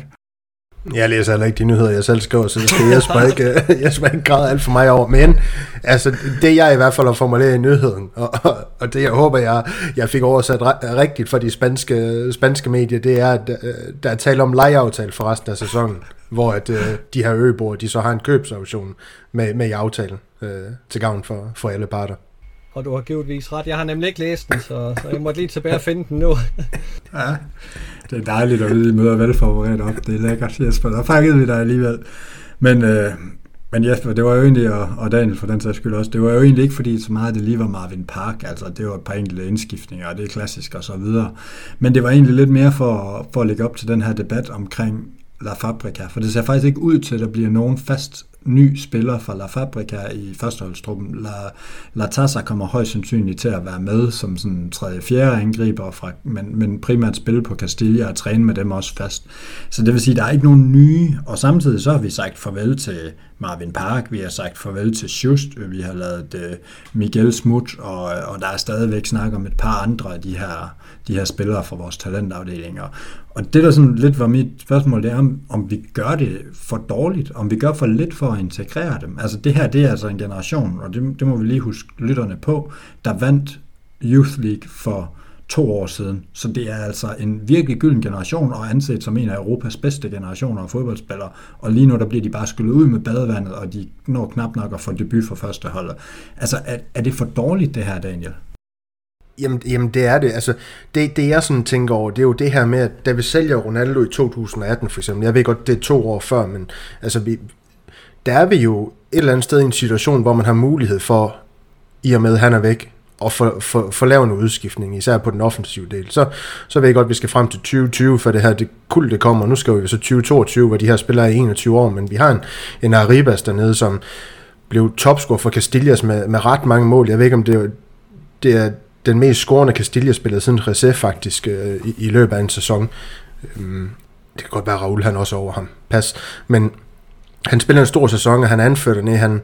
Jeg læser heller ikke de nyheder, jeg selv skriver, så det skal Jesper ikke, øh, Jesper ikke græde alt for mig over. Men altså, det jeg i hvert fald har formuleret i nyheden, og, og, og det jeg håber, jeg, jeg fik oversat rigtigt for de spanske, spanske medier, det er, at øh, der er tale om lejeaftale for resten af sæsonen, hvor at, øh, de her øboer, de så har en købsoption med, med i aftalen øh, til gavn for, for alle parter. Og du har givetvis ret. Jeg har nemlig ikke læst den, så, så jeg måtte lige tilbage og finde den nu. ja, det er dejligt at vide, møder velforberedt op. Det er lækkert, Jesper. Der fangede vi dig alligevel. Men, øh, men Jesper, det var jo egentlig, og, og Daniel for den sags skyld også, det var jo egentlig ikke fordi så meget det lige var Marvin Park, altså det var et par enkelte indskiftninger, og det er klassisk og så videre. Men det var egentlig lidt mere for, for at lægge op til den her debat omkring La Fabrica, for det ser faktisk ikke ud til, at der bliver nogen fast ny spiller fra La Fabrica i førsteholdstruppen. La, La Tassa kommer højst sandsynligt til at være med som sådan tredje fjerde angriber, fra, men, men primært spille på Castilla og træne med dem også fast. Så det vil sige, at der er ikke nogen nye, og samtidig så har vi sagt farvel til Marvin Park, vi har sagt farvel til Just, vi har lavet uh, Miguel Smut, og, og der er stadigvæk snak om et par andre af de her, de her spillere fra vores talentafdelinger. Og det, der sådan lidt var mit spørgsmål, det er, om, om vi gør det for dårligt, om vi gør for lidt for at integrere dem. Altså det her, det er altså en generation, og det, det må vi lige huske lytterne på, der vandt Youth League for to år siden. Så det er altså en virkelig gylden generation, og anset som en af Europas bedste generationer af fodboldspillere. Og lige nu, der bliver de bare skyllet ud med badevandet, og de når knap nok at få debut for første hold. Altså, er, er det for dårligt, det her, Daniel? Jamen, jamen det er det. Altså, det, det jeg sådan tænker over, det er jo det her med, at da vi sælger Ronaldo i 2018 for eksempel, jeg ved godt, det er to år før, men altså, vi, der er vi jo et eller andet sted i en situation, hvor man har mulighed for, i og med at han er væk, og få for, for lave en udskiftning, især på den offensive del. Så, så ved jeg godt, at vi skal frem til 2020, for det her det kul, det kommer. Nu skal vi så 2022, hvor de her spillere er 21 år, men vi har en, en Arribas dernede, som blev topscorer for Castillas med, med ret mange mål. Jeg ved ikke, om det, det er den mest scorende Castilla-spiller siden Rece faktisk øh, i, i løbet af en sæson. Øhm, det kan godt være, at Raul han også over ham. Pas. Men han spiller en stor sæson, og han anfører det ned. Han,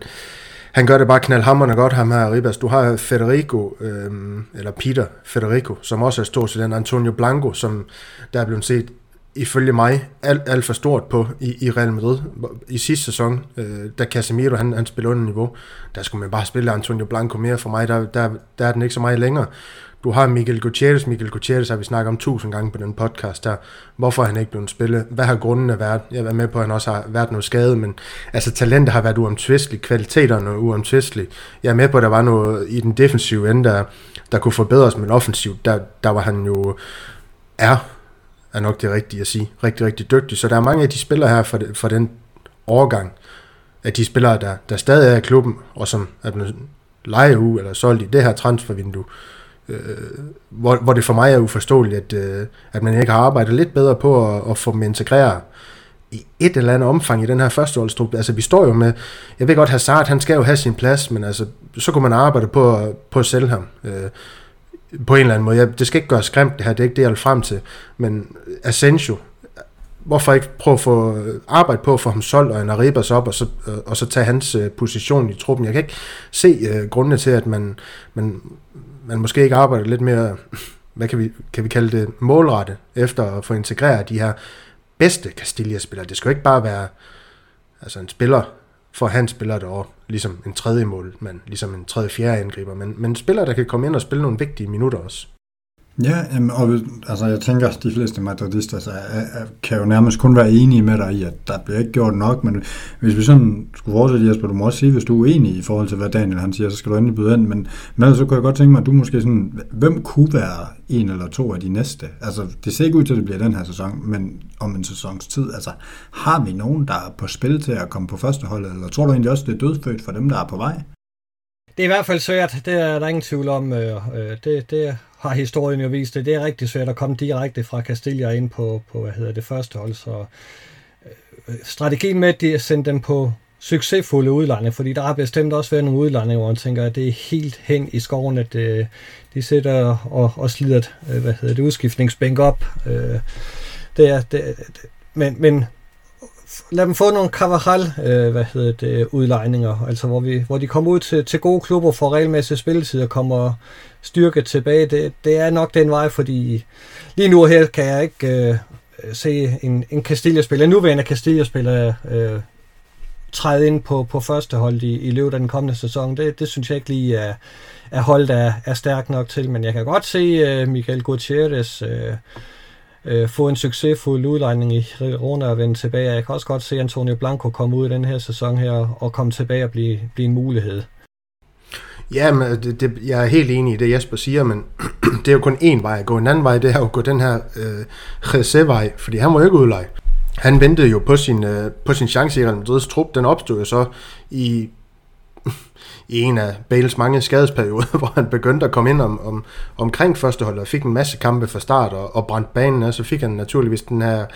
han gør det bare knaldhammerne godt, ham her, Ribas. Du har Federico, øhm, eller Peter Federico, som også er stor til den. Antonio Blanco, som der er blevet set ifølge mig alt, alt for stort på i, i Real Madrid. I sidste sæson, øh, da Casemiro han, han spillede under niveau, der skulle man bare spille Antonio Blanco mere for mig. Der, der, der er den ikke så meget længere. Du har Miguel Gutierrez. Miguel Gutierrez har vi snakket om tusind gange på den podcast der. Hvorfor han ikke blevet spillet? Hvad har grundene været? Jeg er med på, at han også har været noget skade, men altså talentet har været uomtvisteligt. Kvaliteterne er uomtvisteligt. Jeg er med på, at der var noget i den defensive ende, der, der kunne forbedres, men offensivt, der, der var han jo er er nok det rigtige at sige. Rigtig, rigtig dygtig. Så der er mange af de spillere her for, for den overgang, af de spillere, der, der stadig er i klubben, og som er blevet lejet ud eller solgt i det her transfervindue, øh, hvor, hvor det for mig er uforståeligt, at, øh, at man ikke har arbejdet lidt bedre på at, at få dem integreret i et eller andet omfang i den her førsteholdstruppe. Altså vi står jo med, jeg ved godt, Hazard, han skal jo have sin plads, men altså, så kunne man arbejde på, på at sælge ham. Øh, på en eller anden måde. Jeg, det skal ikke gøre skræmt det her, det er ikke det, jeg vil frem til. Men Asensio, hvorfor ikke prøve at få øh, arbejde på at få ham solgt og en Arribas op, og så, øh, og så tage hans øh, position i truppen. Jeg kan ikke se uh, grundene til, at man, man, man måske ikke arbejder lidt mere, hvad kan vi, kan vi kalde det, målrette, efter at få integreret de her bedste Castilla-spillere. Det skal jo ikke bare være altså en spiller, for han spiller der ligesom en tredje mål, men ligesom en tredje fjerde angriber, men, men spiller, der kan komme ind og spille nogle vigtige minutter også. Ja, og altså, jeg tænker, at de fleste madridister altså, kan jo nærmest kun være enige med dig i, at der bliver ikke gjort nok, men hvis vi sådan skulle fortsætte, Jesper, du må også sige, hvis du er uenig i forhold til, hvad Daniel han siger, så skal du endelig byde ind, men, men så kunne jeg godt tænke mig, at du måske sådan, hvem kunne være en eller to af de næste? Altså, det ser ikke ud til, at det bliver den her sæson, men om en sæsons tid, altså, har vi nogen, der er på spil til at komme på første hold, eller tror du egentlig også, det er dødfødt for dem, der er på vej? Det er i hvert fald svært, det er der ingen tvivl om. Øh, øh, det, det har historien jo vist det. Det er rigtig svært at komme direkte fra Castilla ind på, på hvad hedder det første hold. Så øh, strategien med, at de sende dem på succesfulde udlande, fordi der har bestemt også været nogle udlande, hvor man tænker, at det er helt hen i skoven, at øh, de sætter og, og slider øh, hvad hedder det, udskiftningsbænk op. Øh, det er, det, det, men, men lad dem få nogle Carvajal, øh, hvad hedder det, udlejninger, altså hvor, vi, hvor de kommer ud til, til gode klubber, får regelmæssig spilletid og kommer styrke tilbage. Det, det er nok den vej, fordi lige nu her kan jeg ikke øh, se en, en Castilla-spiller, en nuværende Castilla-spiller øh, træde ind på, på første hold i, i løbet af den kommende sæson. Det, det synes jeg ikke lige er, er hold, der er, er stærk nok til, men jeg kan godt se øh, Michael Gutierrez øh, øh, få en succesfuld udlejning i Rona og vende tilbage. Jeg kan også godt se Antonio Blanco komme ud i den her sæson her og komme tilbage og blive, blive en mulighed. Ja, men det, det, jeg er helt enig i det, Jesper siger, men det er jo kun én vej at gå. En anden vej, det er jo at gå den her øh, vej fordi han må jo ikke udleje. Han ventede jo på sin, øh, på sin chance i Real Madrid's trup. Den opstod jo så i i en af Bales mange skadesperioder, hvor han begyndte at komme ind om, om, omkring førsteholdet og fik en masse kampe fra start og, og brændte banen og så fik han naturligvis den her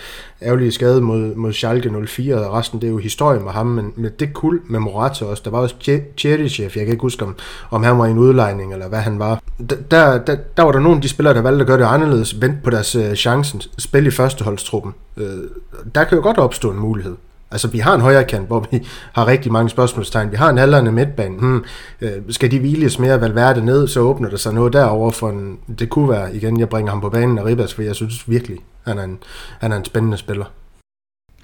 ærgerlige skade mod, mod Schalke 04, og resten det er jo historie med ham, men, med det kul med Morata også. Der var også Tjerichev, jeg kan ikke huske, om, om han var i en udlejning eller hvad han var. Der, der, der var der nogle af de spillere, der valgte at gøre det anderledes, vente på deres uh, chancen, spille i førsteholdstruppen. Uh, der kan jo godt opstå en mulighed. Altså, vi har en højre kant, hvor vi har rigtig mange spørgsmålstegn. Vi har en aldrende midtbane. Hmm, øh, skal de hviles mere Valverde ned, så åbner der sig noget derover for en... Det kunne være, igen, jeg bringer ham på banen af Ribas, for jeg synes virkelig, han er en, han er en spændende spiller.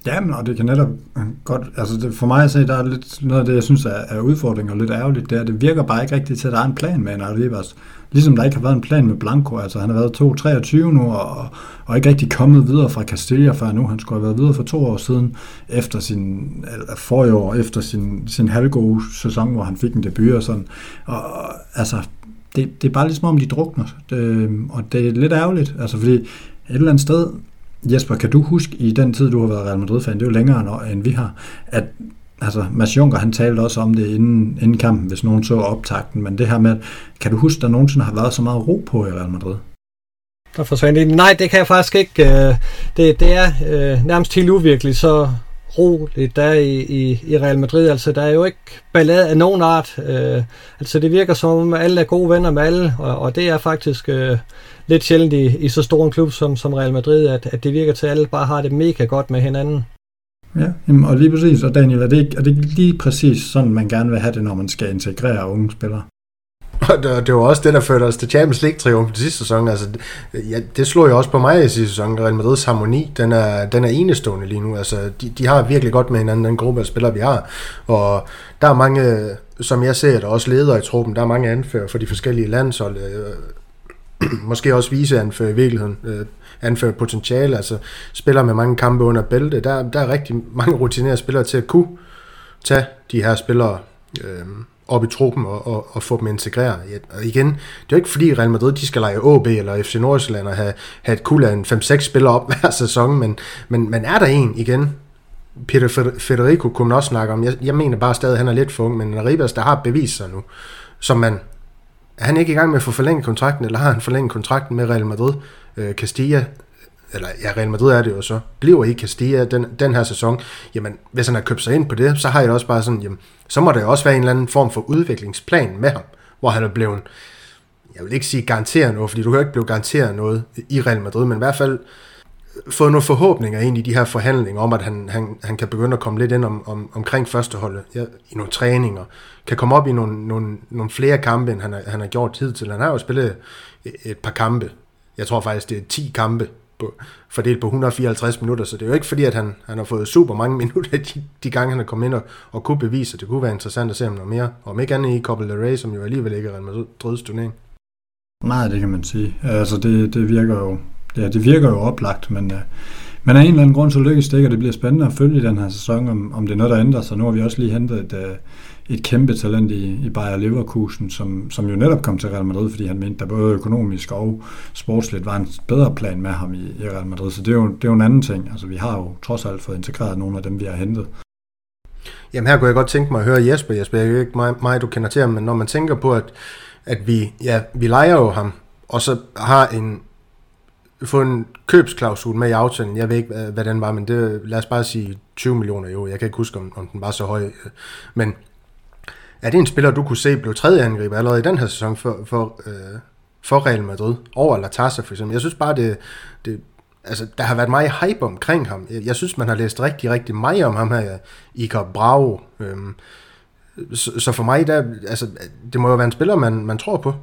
Ja, men og det kan netop øh, godt, altså det, for mig at se, der er lidt noget af det, jeg synes er, er udfordring og lidt ærgerligt, det er, at det virker bare ikke rigtigt til, at der er en plan med en Arribas. Ligesom der ikke har været en plan med Blanco, altså han har været 2-23 nu, og, og ikke rigtig kommet videre fra Castilla før nu. Han skulle have været videre for to år siden, efter sin, eller forrige år, efter sin, sin halvgode sæson, hvor han fik en debut og sådan. Og altså, det, det er bare ligesom om, de drukner, det, og det er lidt ærgerligt, altså fordi et eller andet sted, Jesper, kan du huske i den tid, du har været Real Madrid-fan, det er jo længere end vi har, at altså Mads Juncker, han talte også om det inden, inden kampen, hvis nogen så optakten, men det her med, kan du huske, der nogensinde har været så meget ro på i Real Madrid? Der forsvandt en. Nej, det kan jeg faktisk ikke. Øh, det, det er øh, nærmest helt uvirkeligt, så roligt der i, i, i Real Madrid. Altså, der er jo ikke ballade af nogen art. Øh, altså, det virker som om alle er gode venner med alle, og, og det er faktisk øh, lidt sjældent i, i så stor en klub som, som Real Madrid, at, at det virker til, at alle bare har det mega godt med hinanden. Ja, jamen, og lige præcis, og Daniel, er det, ikke, er det ikke lige præcis sådan, man gerne vil have det, når man skal integrere unge spillere? Og det, det var også det, der førte os til Champions League triumf til sidste sæson. Altså, ja, det slog jo også på mig i sidste sæson. Real Madrids harmoni, den er, den er enestående lige nu. Altså, de, de har virkelig godt med hinanden, den gruppe af spillere, vi har. Og der er mange, som jeg ser, der også ledere i truppen. Der er mange anfører for de forskellige landshold. Øh, måske også viseanfører i virkeligheden. Øh, anført potentiale, altså spiller med mange kampe under bælte. Der, der er rigtig mange rutinerede spillere til at kunne tage de her spillere øh, op i truppen og, og, og få dem integreret. Og igen, det er jo ikke fordi Real Madrid de skal lege AB eller FC Nordsjælland og have, have et kul af en 5-6 spillere op hver sæson, men, men, men er der en igen, Peter Federico kunne man også snakke om. Jeg, jeg mener bare stadig, at han er lidt for ung, men Ribas, der har bevist sig nu, som man er han ikke i gang med at få forlænget kontrakten, eller har han forlænget kontrakten med Real Madrid? Øh, Castilla, eller ja, Real Madrid er det jo så, bliver i Castilla den, den her sæson, jamen hvis han har købt sig ind på det, så har jeg også bare sådan, jamen, så må der jo også være en eller anden form for udviklingsplan med ham, hvor han er blevet, jeg vil ikke sige garanteret noget, fordi du kan ikke blive garanteret noget i Real Madrid, men i hvert fald fået nogle forhåbninger ind i de her forhandlinger om, at han, han, han kan begynde at komme lidt ind om, om, omkring førsteholdet ja, i nogle træninger, kan komme op i nogle, nogle, nogle flere kampe, end han har, han har gjort tid til. Han har jo spillet et, et par kampe. Jeg tror faktisk, det er 10 kampe på, fordelt på 154 minutter, så det er jo ikke fordi, at han, han har fået super mange minutter de, de gange, han er kommet ind og, og kunne bevise, at det kunne være interessant at se ham noget mere. Om ikke andet i Copa del Rey, som jo alligevel ikke er en Madrids turnering. Nej, det kan man sige. Altså, det, det virker jo ja, det virker jo oplagt, men, øh, men af en eller anden grund, så lykkes det ikke, og det bliver spændende at følge den her sæson, om, om det er noget, der ændrer sig. Nu har vi også lige hentet et, øh, et kæmpe talent i, i Bayer Leverkusen, som, som jo netop kom til Real Madrid, fordi han mente, der både økonomisk og sportsligt var en bedre plan med ham i, i Real Madrid. Så det er, jo, det er jo en anden ting. Altså, vi har jo trods alt fået integreret nogle af dem, vi har hentet. Jamen her kunne jeg godt tænke mig at høre Jesper. Jesper, jeg er jo ikke mig, mig, du kender til ham, men når man tænker på, at, at vi, ja, vi leger jo ham, og så har en, få en købsklausul med i aftalen. Jeg ved ikke, hvad, den var, men det, lad os bare sige 20 millioner jo. Jeg kan ikke huske, om, om den var så høj. Men er det en spiller, du kunne se blev tredje angriber allerede i den her sæson for, for, øh, for Real Madrid? Over Latassa for eksempel. Jeg synes bare, det, det, altså, der har været meget hype omkring ham. Jeg, jeg synes, man har læst rigtig, rigtig meget om ham her, Iker Bravo. Øhm, så, så for mig, der, altså, det må jo være en spiller, man, man tror på.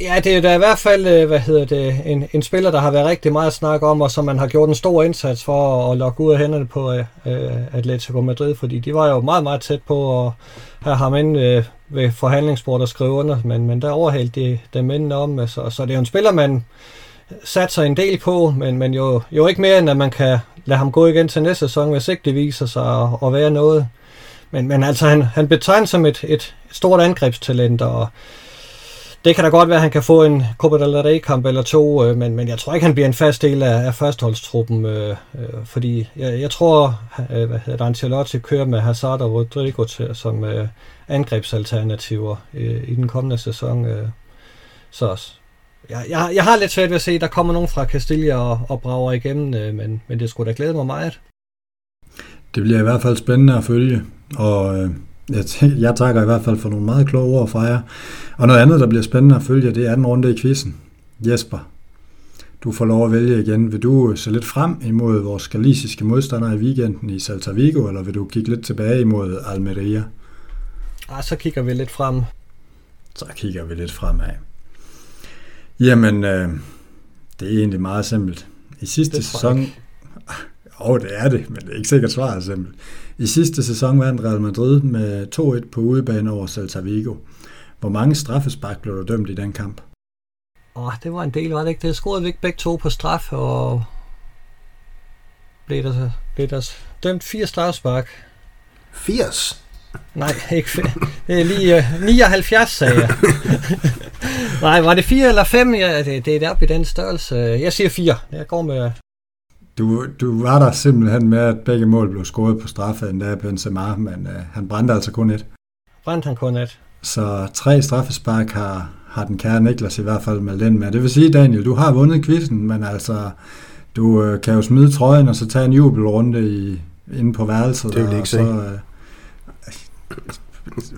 Ja, det er da i hvert fald, øh, hvad hedder det, en, en spiller, der har været rigtig meget at snakke om, og som man har gjort en stor indsats for at, at lokke ud af hænderne på øh, øh Atletico Madrid, fordi de var jo meget, meget tæt på at have ham ind øh, ved forhandlingsbordet og skrive under, men, men der overhældte de dem inden om, altså, så, så det er jo en spiller, man sat sig en del på, men, men jo, jo ikke mere, end at man kan lade ham gå igen til næste sæson, hvis ikke det viser sig at, at være noget. Men, men altså, han, han betegnes som et, et stort angrebstalent, og det kan da godt være, at han kan få en Copa del Rey-kamp eller to, øh, men, men jeg tror ikke, han bliver en fast del af, af førsteholdstruppen, øh, øh, fordi jeg, jeg tror, øh, at Ancelotti kører med Hazard og Rodrigo til, som øh, angrebsalternativer øh, i den kommende sæson. Øh. Så jeg, jeg, jeg har lidt svært ved at se, at der kommer nogen fra Castilla og, og brager igennem, øh, men, men det skulle da glæde mig meget. Det bliver i hvert fald spændende at følge, og øh, jeg, jeg takker i hvert fald for nogle meget kloge ord fra jer. Og noget andet, der bliver spændende at følge, det er den runde i quizzen. Jesper, du får lov at vælge igen. Vil du se lidt frem imod vores galisiske modstandere i weekenden i Salta Vigo, eller vil du kigge lidt tilbage imod Almeria? Ah, så kigger vi lidt frem. Så kigger vi lidt fremad. Jamen, øh, det er egentlig meget simpelt. I sidste sæson... Åh, oh, det er det, men det er ikke sikkert svaret simpelt. I sidste sæson vandt Real Madrid med 2-1 på udebane over Celta Vigo. Hvor mange straffespark blev der dømt i den kamp? Åh, oh, det var en del, var det ikke? Det scorede vi ikke begge to på straf, og blev der, blev der dømt fire straffespark. 80? Nej, ikke Det er lige uh, 79, sagde jeg. Nej, var det 4 eller 5? Ja, det, det er deroppe i den størrelse. Jeg siger 4. Jeg går med... Du, du var der simpelthen med, at begge mål blev scoret på straffe endda Benzema, men uh, han brændte altså kun et. Brændte han kun et. Så tre straffespark har, har den kære Niklas i hvert fald meldt ind med. Det vil sige, Daniel, du har vundet quizzen, men altså, du uh, kan jo smide trøjen og så tage en jubelrunde i, inde på værelset. Det vil ikke så, uh,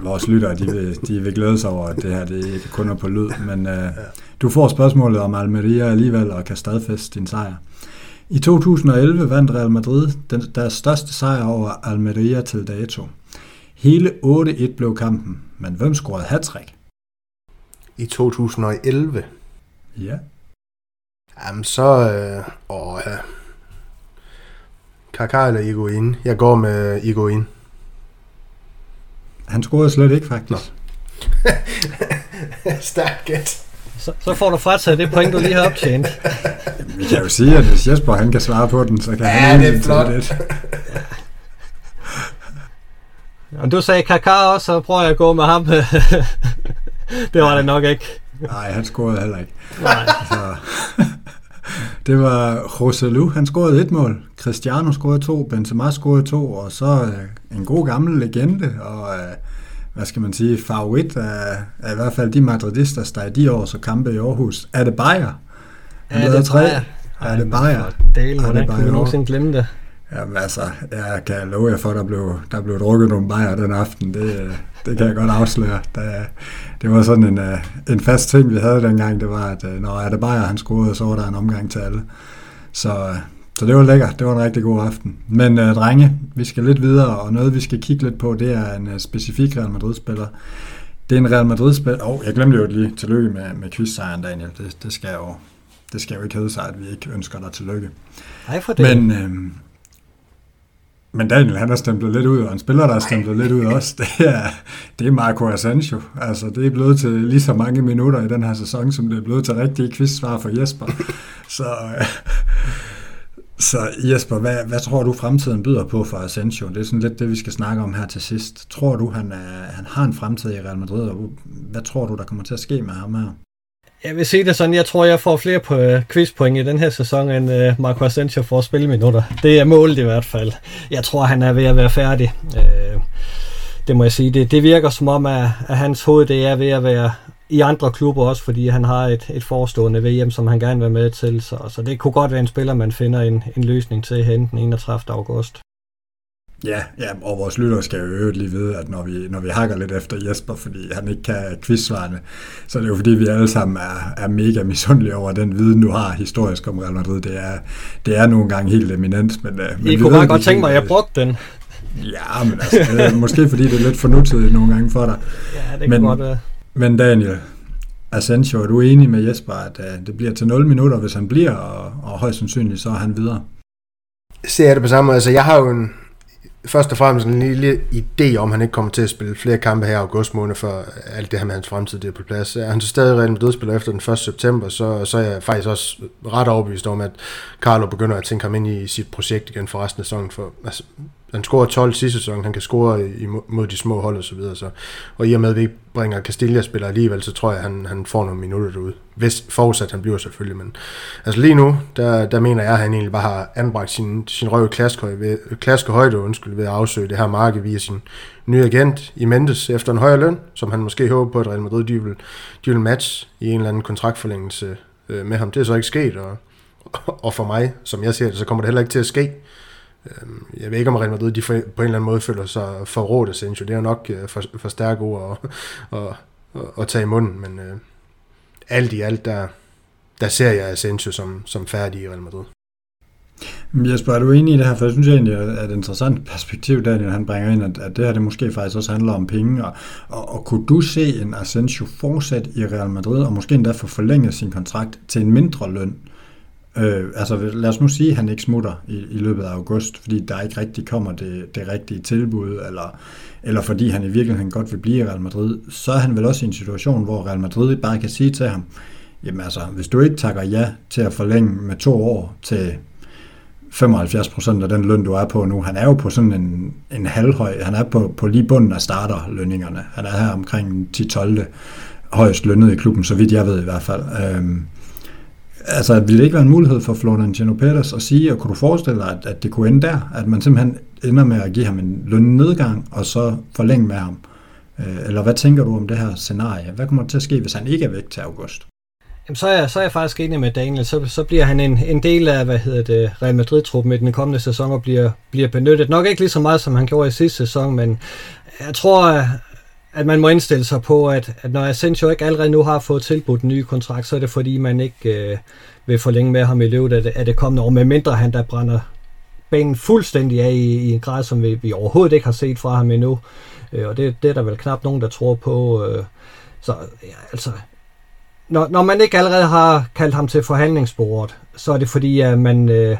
vores lyttere, de vil, de vil glæde sig over, at det her det ikke kun er på lyd, men uh, du får spørgsmålet om Almeria alligevel og kan stadfæste din sejr. I 2011 vandt Real Madrid den, deres største sejr over Almeria til dato. Hele 8-1 blev kampen, men hvem scorede hattrick? I 2011? Ja. Jamen så... Øh, åh, ja. Kaká eller Iguain? Jeg går med Iguain. Han scorede slet ikke, faktisk. Stærkt gæt. Så, så får du frataget det point, du lige har optjent. Vi kan jo sige, at hvis Jesper han kan svare på den, så kan Ja, han det er flot. det. Og du sagde Kaká også, så prøver jeg at gå med ham. det var det nok ikke. Nej, han scorede heller ikke. Nej. Så, det var Roselu, han scorede et mål. Cristiano scorede to, Benzema scorede to, og så øh, en god gammel legende, og øh, hvad skal man sige, favorit af, af i hvert fald de madridistas, der i de år så kampe i Aarhus. Er det Bayer? Han lavede det jeg. Er det Bayer? Dale, Er hvordan det kunne vi Bayer? nogensinde glemme det? Jamen altså, jeg kan love jer for, at der blev, der blev drukket nogle bajer den aften. Det, det kan jeg godt afsløre. Der, det var sådan en, øh, en fast ting, vi havde dengang. Det var, at øh, når er det bajer, han scorede, så var der en omgang til alle. Så, øh, så det var lækkert. Det var en rigtig god aften. Men øh, drenge, vi skal lidt videre, og noget vi skal kigge lidt på, det er en øh, specifik Real Madrid-spiller. Det er en Real Madrid-spiller. Åh, oh, jeg glemte jo lige tillykke med, med quiz-sejren, Daniel. Det, det, skal jo, det skal jo ikke hedde sig, at vi ikke ønsker dig tillykke. Nej, for det. Men, øh, men Daniel, han har stemplet lidt ud, og en spiller, der har stemplet lidt ud også, det er, det er Marco Asensio. Altså, det er blevet til lige så mange minutter i den her sæson, som det er blevet til rigtige quizsvar for Jesper. Så, øh, så Jesper, hvad, hvad tror du fremtiden byder på for Asensio? Det er sådan lidt det, vi skal snakke om her til sidst. Tror du, han, er, han har en fremtid i Real Madrid, og hvad tror du, der kommer til at ske med ham her? Jeg vil sige det sådan, jeg tror, jeg får flere på øh, quizpoint i den her sæson, end øh, Marco Asensio får spilminutter. Det er målet i hvert fald. Jeg tror, han er ved at være færdig. Øh, det må jeg sige. Det, det virker som om, at, at hans hoved det er ved at være i andre klubber også, fordi han har et, et forestående VM, som han gerne vil være med til. Så, så det kunne godt være en spiller, man finder en, en løsning til hen den 31. august. Ja, ja, og vores lyttere skal jo øvrigt lige vide, at når vi, når vi hakker lidt efter Jesper, fordi han ikke kan quizsvarene, så er det jo fordi, vi alle sammen er, er mega misundelige over den viden, du har historisk om Real Madrid. Det er, det er nogle gange helt eminent, men, øh, men I kunne bare godt tænke mig, at jeg brugte den. Ja, men altså, det er måske fordi, det er lidt for nutidigt nogle gange for dig. Ja, det Men- kunne godt være. Men Daniel, Asensio, er du enig med Jesper, at uh, det bliver til 0 minutter, hvis han bliver, og, og højst sandsynligt så er han videre? Ser jeg det på samme måde. Altså, jeg har jo en, først og fremmest en lille idé om, at han ikke kommer til at spille flere kampe her i august måned, for alt det her med hans fremtid det er på plads. Er han så stadig Real Madrid-spiller efter den 1. september, så, så er jeg faktisk også ret overbevist om, at Carlo begynder at tænke ham ind i sit projekt igen for resten af sæsonen, for altså, han scorer 12 sidste sæson, han kan score i, mod de små hold og så videre. Så. Og i og med, at vi ikke bringer Castilla-spillere alligevel, så tror jeg, at han, han får nogle minutter derude. Hvis forudsat han bliver selvfølgelig. Men altså lige nu, der, der mener jeg, at han egentlig bare har anbragt sin, sin røve klaske højde undskyld, ved at afsøge det her marked via sin nye agent i Mendes efter en højere løn, som han måske håber på, at Real Madrid de vil, de vil match i en eller anden kontraktforlængelse øh, med ham. Det er så ikke sket, og, og for mig, som jeg ser det, så kommer det heller ikke til at ske. Øhm, jeg ved ikke, om Real Madrid de på en eller anden måde føler sig forrådt af Sancho. Det er jo nok øh, for, for stærke ord at, at, at, at tage i munden, men uh, alt i alt, der, der ser jeg Asensio som, som færdig i Real Madrid. Jesper, er du enig i det her? For jeg synes egentlig, at et interessant perspektiv, Daniel han bringer ind, at, at det her det måske faktisk også handler om penge. Og, og, og kunne du se en Asensio fortsat i Real Madrid, og måske endda få forlænget sin kontrakt til en mindre løn? Øh, Øh, altså lad os nu sige, at han ikke smutter i, i løbet af august, fordi der ikke rigtig kommer det, det rigtige tilbud, eller, eller fordi han i virkeligheden godt vil blive i Real Madrid, så er han vel også i en situation, hvor Real Madrid bare kan sige til ham, jamen altså, hvis du ikke takker ja til at forlænge med to år til 75% af den løn, du er på nu. Han er jo på sådan en, en halvhøj, han er på, på lige bunden af starterlønningerne. Han er her omkring 10-12 højst lønnet i klubben, så vidt jeg ved i hvert fald. Øhm, altså, ville det ikke være en mulighed for Florentino Perez at sige, og kunne du forestille dig, at, at det kunne ende der? At man simpelthen ender med at give ham en lønnedgang, og så forlænge med ham? Øh, eller hvad tænker du om det her scenarie? Hvad kommer til at ske, hvis han ikke er væk til august? Jamen, så, er jeg, så er jeg faktisk enig med Daniel. Så, så bliver han en, en del af hvad hedder det, Real Madrid-truppen i den kommende sæson og bliver, bliver benyttet. Nok ikke lige så meget, som han gjorde i sidste sæson, men jeg tror, at man må indstille sig på, at, at når Asensio ikke allerede nu har fået tilbudt en ny kontrakt, så er det fordi, man ikke øh, vil forlænge med ham i løbet af det, af det kommende år, medmindre han der brænder banen fuldstændig af i, i en grad, som vi, vi overhovedet ikke har set fra ham endnu. Øh, og det, det er der vel knap nogen, der tror på. Øh, så ja, altså, når, når man ikke allerede har kaldt ham til forhandlingsbordet, så er det fordi, at man øh,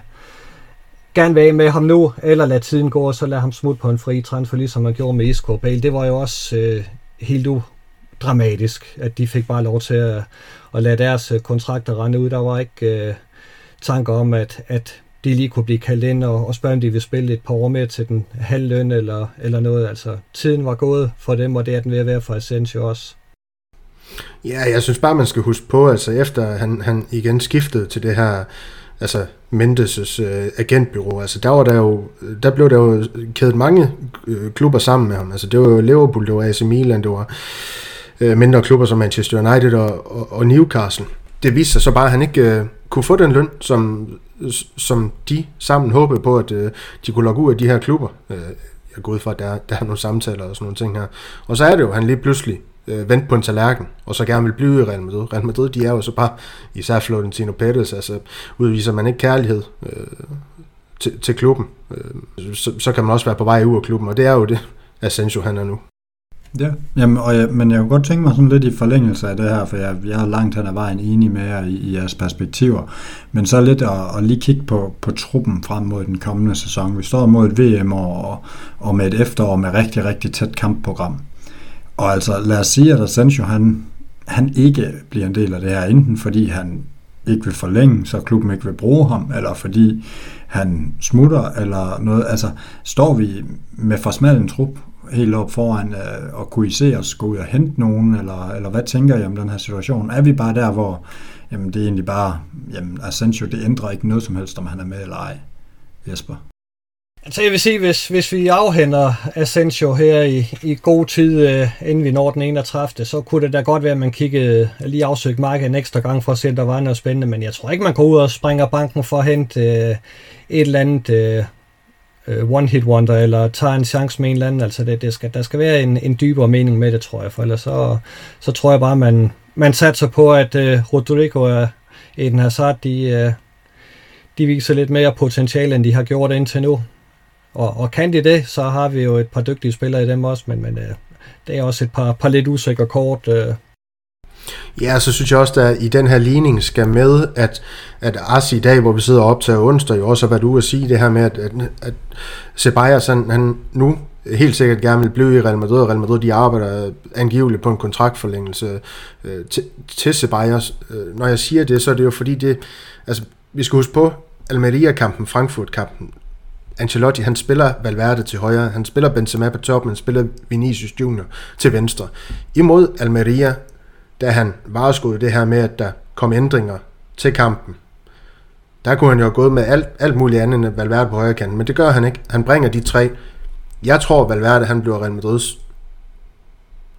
gerne være med ham nu, eller lade tiden gå, og så lade ham smutte på en fri transfer, ligesom man gjorde med Isco Bale. Det var jo også øh, helt udramatisk, at de fik bare lov til at, at lade deres øh, kontrakter rende ud. Der var ikke øh, tanker om, at, at de lige kunne blive kaldt ind og, og spørge, om de ville spille et par år mere til den halv løn eller, eller noget. Altså, tiden var gået for dem, og det er den ved at være for Asensio også. Ja, jeg synes bare, man skal huske på, altså efter han, han igen skiftede til det her, altså Mendes' øh, agentbyrå, altså der var der jo, der blev der jo kædet mange øh, klubber sammen med ham, altså det var jo Liverpool, det var AC Milan, det var øh, mindre klubber som Manchester United og, og, og Newcastle. Det viste sig så bare, at han ikke øh, kunne få den løn, som, som de sammen håbede på, at øh, de kunne logge ud af de her klubber. Øh, jeg går ud fra, at der, der er nogle samtaler og sådan nogle ting her. Og så er det jo, at han lige pludselig øh, vente på en tallerken, og så gerne vil blive i Real Madrid. Real Madrid, de er jo så bare, især Florentino Pérez, altså udviser man ikke kærlighed øh, til, til klubben, øh, så, så kan man også være på vej ud af klubben, og det er jo det, Asensio han er nu. Ja, jamen, og jeg, men jeg kunne godt tænke mig sådan lidt i forlængelse af det her, for jeg, jeg er langt hen ad vejen enig med jer i, i jeres perspektiver, men så lidt at, at lige kigge på, på truppen frem mod den kommende sæson. Vi står mod et VM og, og med et efterår med rigtig, rigtig tæt kampprogram. Og altså, lad os sige, at Asensio, han, han ikke bliver en del af det her, enten fordi han ikke vil forlænge, så klubben ikke vil bruge ham, eller fordi han smutter, eller noget. Altså, står vi med for smal en trup helt op foran, øh, og kunne I se os gå ud og hente nogen, eller, eller hvad tænker I om den her situation? Er vi bare der, hvor jamen, det er egentlig bare, jamen, Asensio, det ændrer ikke noget som helst, om han er med eller ej, Jesper? Altså jeg vil sige, hvis, hvis vi afhænder Asensio her i, i god tid, øh, inden vi når den 31. så kunne det da godt være, at man kiggede øh, lige afsøgt markedet en ekstra gang for at se, om der var noget spændende. Men jeg tror ikke, man går ud og springer banken for at hente øh, et eller andet one-hit wonder, eller tager en chance med en eller anden. Altså det, det skal, der skal være en, en dybere mening med det, tror jeg. For ellers så, så tror jeg bare, man, man satser på, at uh, Rodrigo og Eden Hazard, de, uh, de viser lidt mere potentiale, end de har gjort indtil nu. Og, og kan de det, så har vi jo et par dygtige spillere i dem også, men, men øh, det er også et par, par lidt usikre kort. Øh. Ja, så synes jeg også, at i den her ligning skal med, at, at As i dag, hvor vi sidder op til onsdag, jo også har været ude at sige det her med, at, at, at Ceballos, han, han nu helt sikkert gerne vil blive i Real Madrid, og Real Madrid de arbejder angiveligt på en kontraktforlængelse øh, til, til Ceballos. Øh, når jeg siger det, så er det jo fordi det, altså vi skal huske på, Almeria-kampen, Frankfurt-kampen, Ancelotti, han spiller Valverde til højre, han spiller Benzema på toppen, han spiller Vinicius Junior til venstre. Imod Almeria, da han vareskudde det her med, at der kom ændringer til kampen. Der kunne han jo have gået med alt, alt muligt andet end Valverde på højre kanten, men det gør han ikke. Han bringer de tre. Jeg tror, Valverde han bliver Real Madrids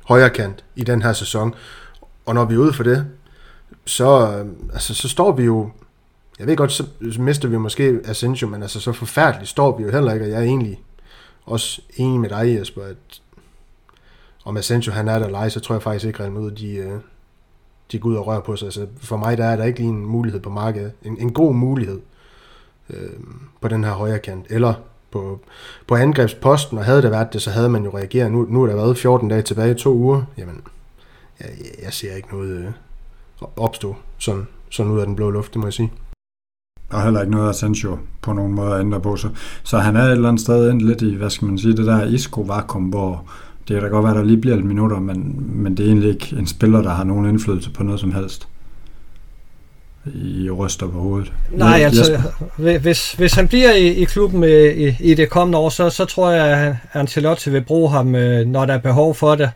højre kant i den her sæson. Og når vi er ude for det, så, øh, altså, så står vi jo jeg ved godt, så mister vi måske Asensio, men altså så forfærdeligt står vi jo heller ikke, og jeg er egentlig også enig med dig, Jesper, at om Asensio han er der eller så tror jeg faktisk ikke, at Madrid de, øh, de går ud og rører på sig. Altså, for mig der er der ikke lige en mulighed på markedet. En, en god mulighed øh, på den her højre kant. Eller på, på angrebsposten, og havde det været det, så havde man jo reageret. Nu, nu er der været 14 dage tilbage, to uger. Jamen, jeg, jeg ser ikke noget øh, opstå sådan, sådan ud af den blå luft, det må jeg sige. Og heller ikke noget Asensio på nogen måde at ændre på sig. Så han er et eller andet sted endt lidt i, hvad skal man sige, det der Isco-vakuum, hvor det kan da godt være, der lige bliver lidt minutter, men, men det er egentlig ikke en spiller, der har nogen indflydelse på noget som helst. I ryster på hovedet. Nej, altså, hvis, hvis han bliver i, i klubben i, i, i det kommende år, så, så tror jeg, at Ancelotti vil bruge ham, øh, når der er behov for det.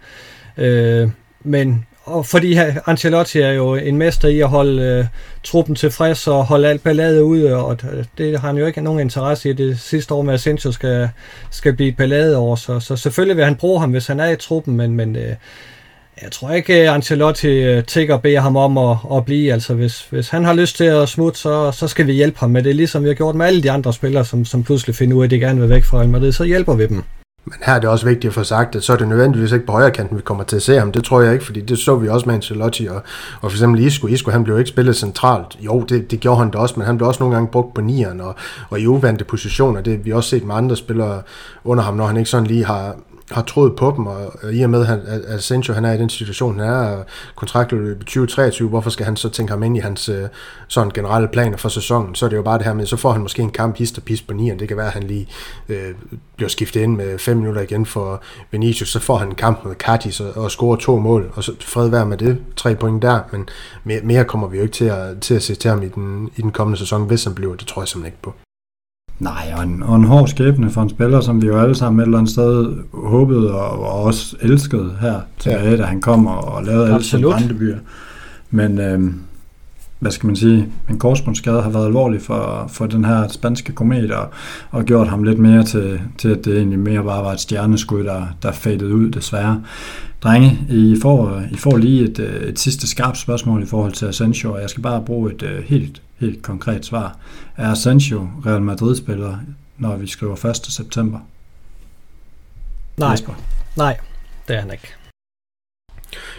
Øh, men og fordi Ancelotti er jo en mester i at holde øh, truppen tilfreds og holde alt ballade ude, øh, og det har han jo ikke nogen interesse i det sidste år med, at Asensio skal, skal blive ballade over, så, så selvfølgelig vil han bruge ham, hvis han er i truppen, men, men øh, jeg tror ikke, øh, Ancelotti øh, tigger og beder ham om at, at blive. Altså, hvis, hvis han har lyst til at smutte, så, så skal vi hjælpe ham med det, ligesom vi har gjort med alle de andre spillere, som, som pludselig finder ud af, at de gerne vil væk fra Real Madrid, så hjælper vi dem. Men her er det også vigtigt at få sagt, at så er det nødvendigvis ikke på højre kanten, vi kommer til at se ham. Det tror jeg ikke, fordi det så vi også med Ancelotti og, og for eksempel Isco. Isco, han blev ikke spillet centralt. Jo, det, det gjorde han da også, men han blev også nogle gange brugt på nieren og, og i uvante positioner. Det har vi også set med andre spillere under ham, når han ikke sådan lige har, har troet på dem, og, i og med, at, at Asensio han er i den situation, han er kontraktlet i 2023, hvorfor skal han så tænke ham ind i hans øh, sådan generelle planer for sæsonen? Så er det jo bare det her med, så får han måske en kamp hist og pis på nieren. Det kan være, at han lige øh, bliver skiftet ind med 5 minutter igen for Vinicius, så får han en kamp med Cardis og, og scorer to mål, og så fred være med det, tre point der, men mere, mere kommer vi jo ikke til at, til at se til ham i den, i den kommende sæson, hvis han bliver, det tror jeg simpelthen ikke på. Nej, og en, og en hård skæbne for en spiller, som vi jo alle sammen et eller andet sted håbede og, og også elskede her tilbage, ja. da han kom og, og lavede alle sine brændebyer. Men øh, hvad skal man sige, en korsbåndsskade har været alvorlig for, for den her spanske komet og, og gjort ham lidt mere til, til, at det egentlig mere bare var et stjerneskud, der, der fadede ud desværre. Drenge, I får, I får lige et, et sidste skarpt spørgsmål i forhold til Asensio, og jeg skal bare bruge et uh, helt, helt konkret svar. Er Asensio Real Madrid-spiller, når vi skriver 1. september? Nej, Jesper. nej, det er han ikke.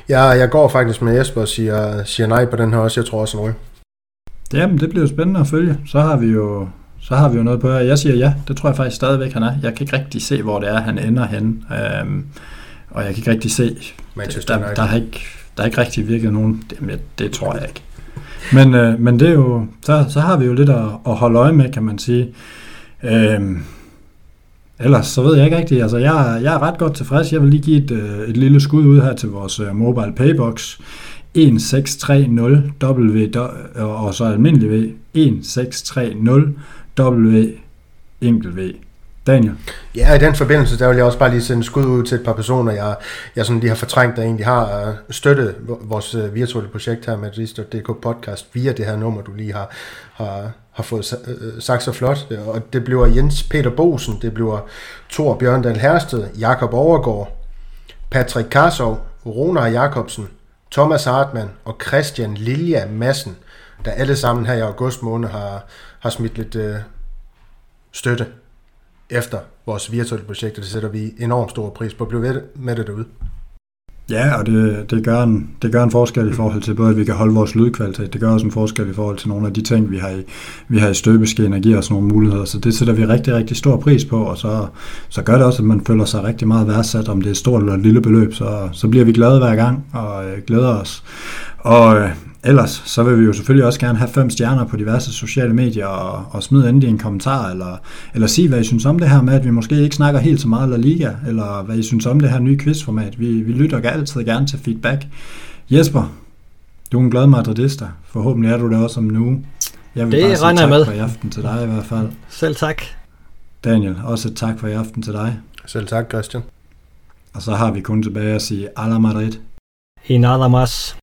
Ja, jeg går faktisk med Jesper og siger, siger nej på den her også. Jeg tror også nej. Jamen, det bliver jo spændende at følge. Så har vi jo, så har vi jo noget på her. Jeg siger ja, det tror jeg faktisk stadigvæk, han er. Jeg kan ikke rigtig se, hvor det er, han ender hen. Øhm, og jeg kan ikke rigtig se, Manchester der, der, har ikke, der har ikke rigtig virket nogen, det, det tror jeg ikke. Men, øh, men det er jo, så, så har vi jo lidt at, at holde øje med, kan man sige. Øhm, ellers så ved jeg ikke rigtigt, altså jeg, jeg er ret godt tilfreds. Jeg vil lige give et, øh, et lille skud ud her til vores øh, mobile paybox. 1630 W og så almindelig V. 1630 W enkelt V. Daniel? Ja, i den forbindelse, der vil jeg også bare lige sende skud ud til et par personer, jeg, jeg sådan lige har fortrængt, der egentlig har øh, støttet vores øh, virtuelle projekt her med Risto.dk podcast via det her nummer, du lige har, har, har fået øh, sagt så flot. Og det bliver Jens Peter Bosen, det bliver Thor Bjørndal Hersted, Jakob Overgaard, Patrick Karsov, Rona Jakobsen, Thomas Hartmann og Christian Lilja Massen, der alle sammen her i august måned har, har smidt lidt øh, støtte efter vores virtuelle projekter. Det sætter vi enormt stor pris på. Bliv ved med det derude. Ja, og det, det, gør en, det gør en forskel i forhold til både, at vi kan holde vores lydkvalitet. Det gør også en forskel i forhold til nogle af de ting, vi har i, vi har i støbeskeen og giver os nogle muligheder. Så det sætter vi rigtig, rigtig stor pris på, og så, så gør det også, at man føler sig rigtig meget værdsat, om det er et stort eller et lille beløb. Så, så bliver vi glade hver gang og øh, glæder os. Og øh, ellers så vil vi jo selvfølgelig også gerne have fem stjerner på diverse sociale medier og, og smide endelig en kommentar, eller, eller sige, hvad I synes om det her med, at vi måske ikke snakker helt så meget La Liga, eller hvad I synes om det her nye quizformat. Vi, vi lytter altid gerne til feedback. Jesper, du er en glad madridista. Forhåbentlig er du det også om nu. Jeg vil det bare sige tak med. for i aften til dig i hvert fald. Selv tak. Daniel, også et tak for i aften til dig. Selv tak, Christian. Og så har vi kun tilbage at sige, Ala Madrid. Y nada más.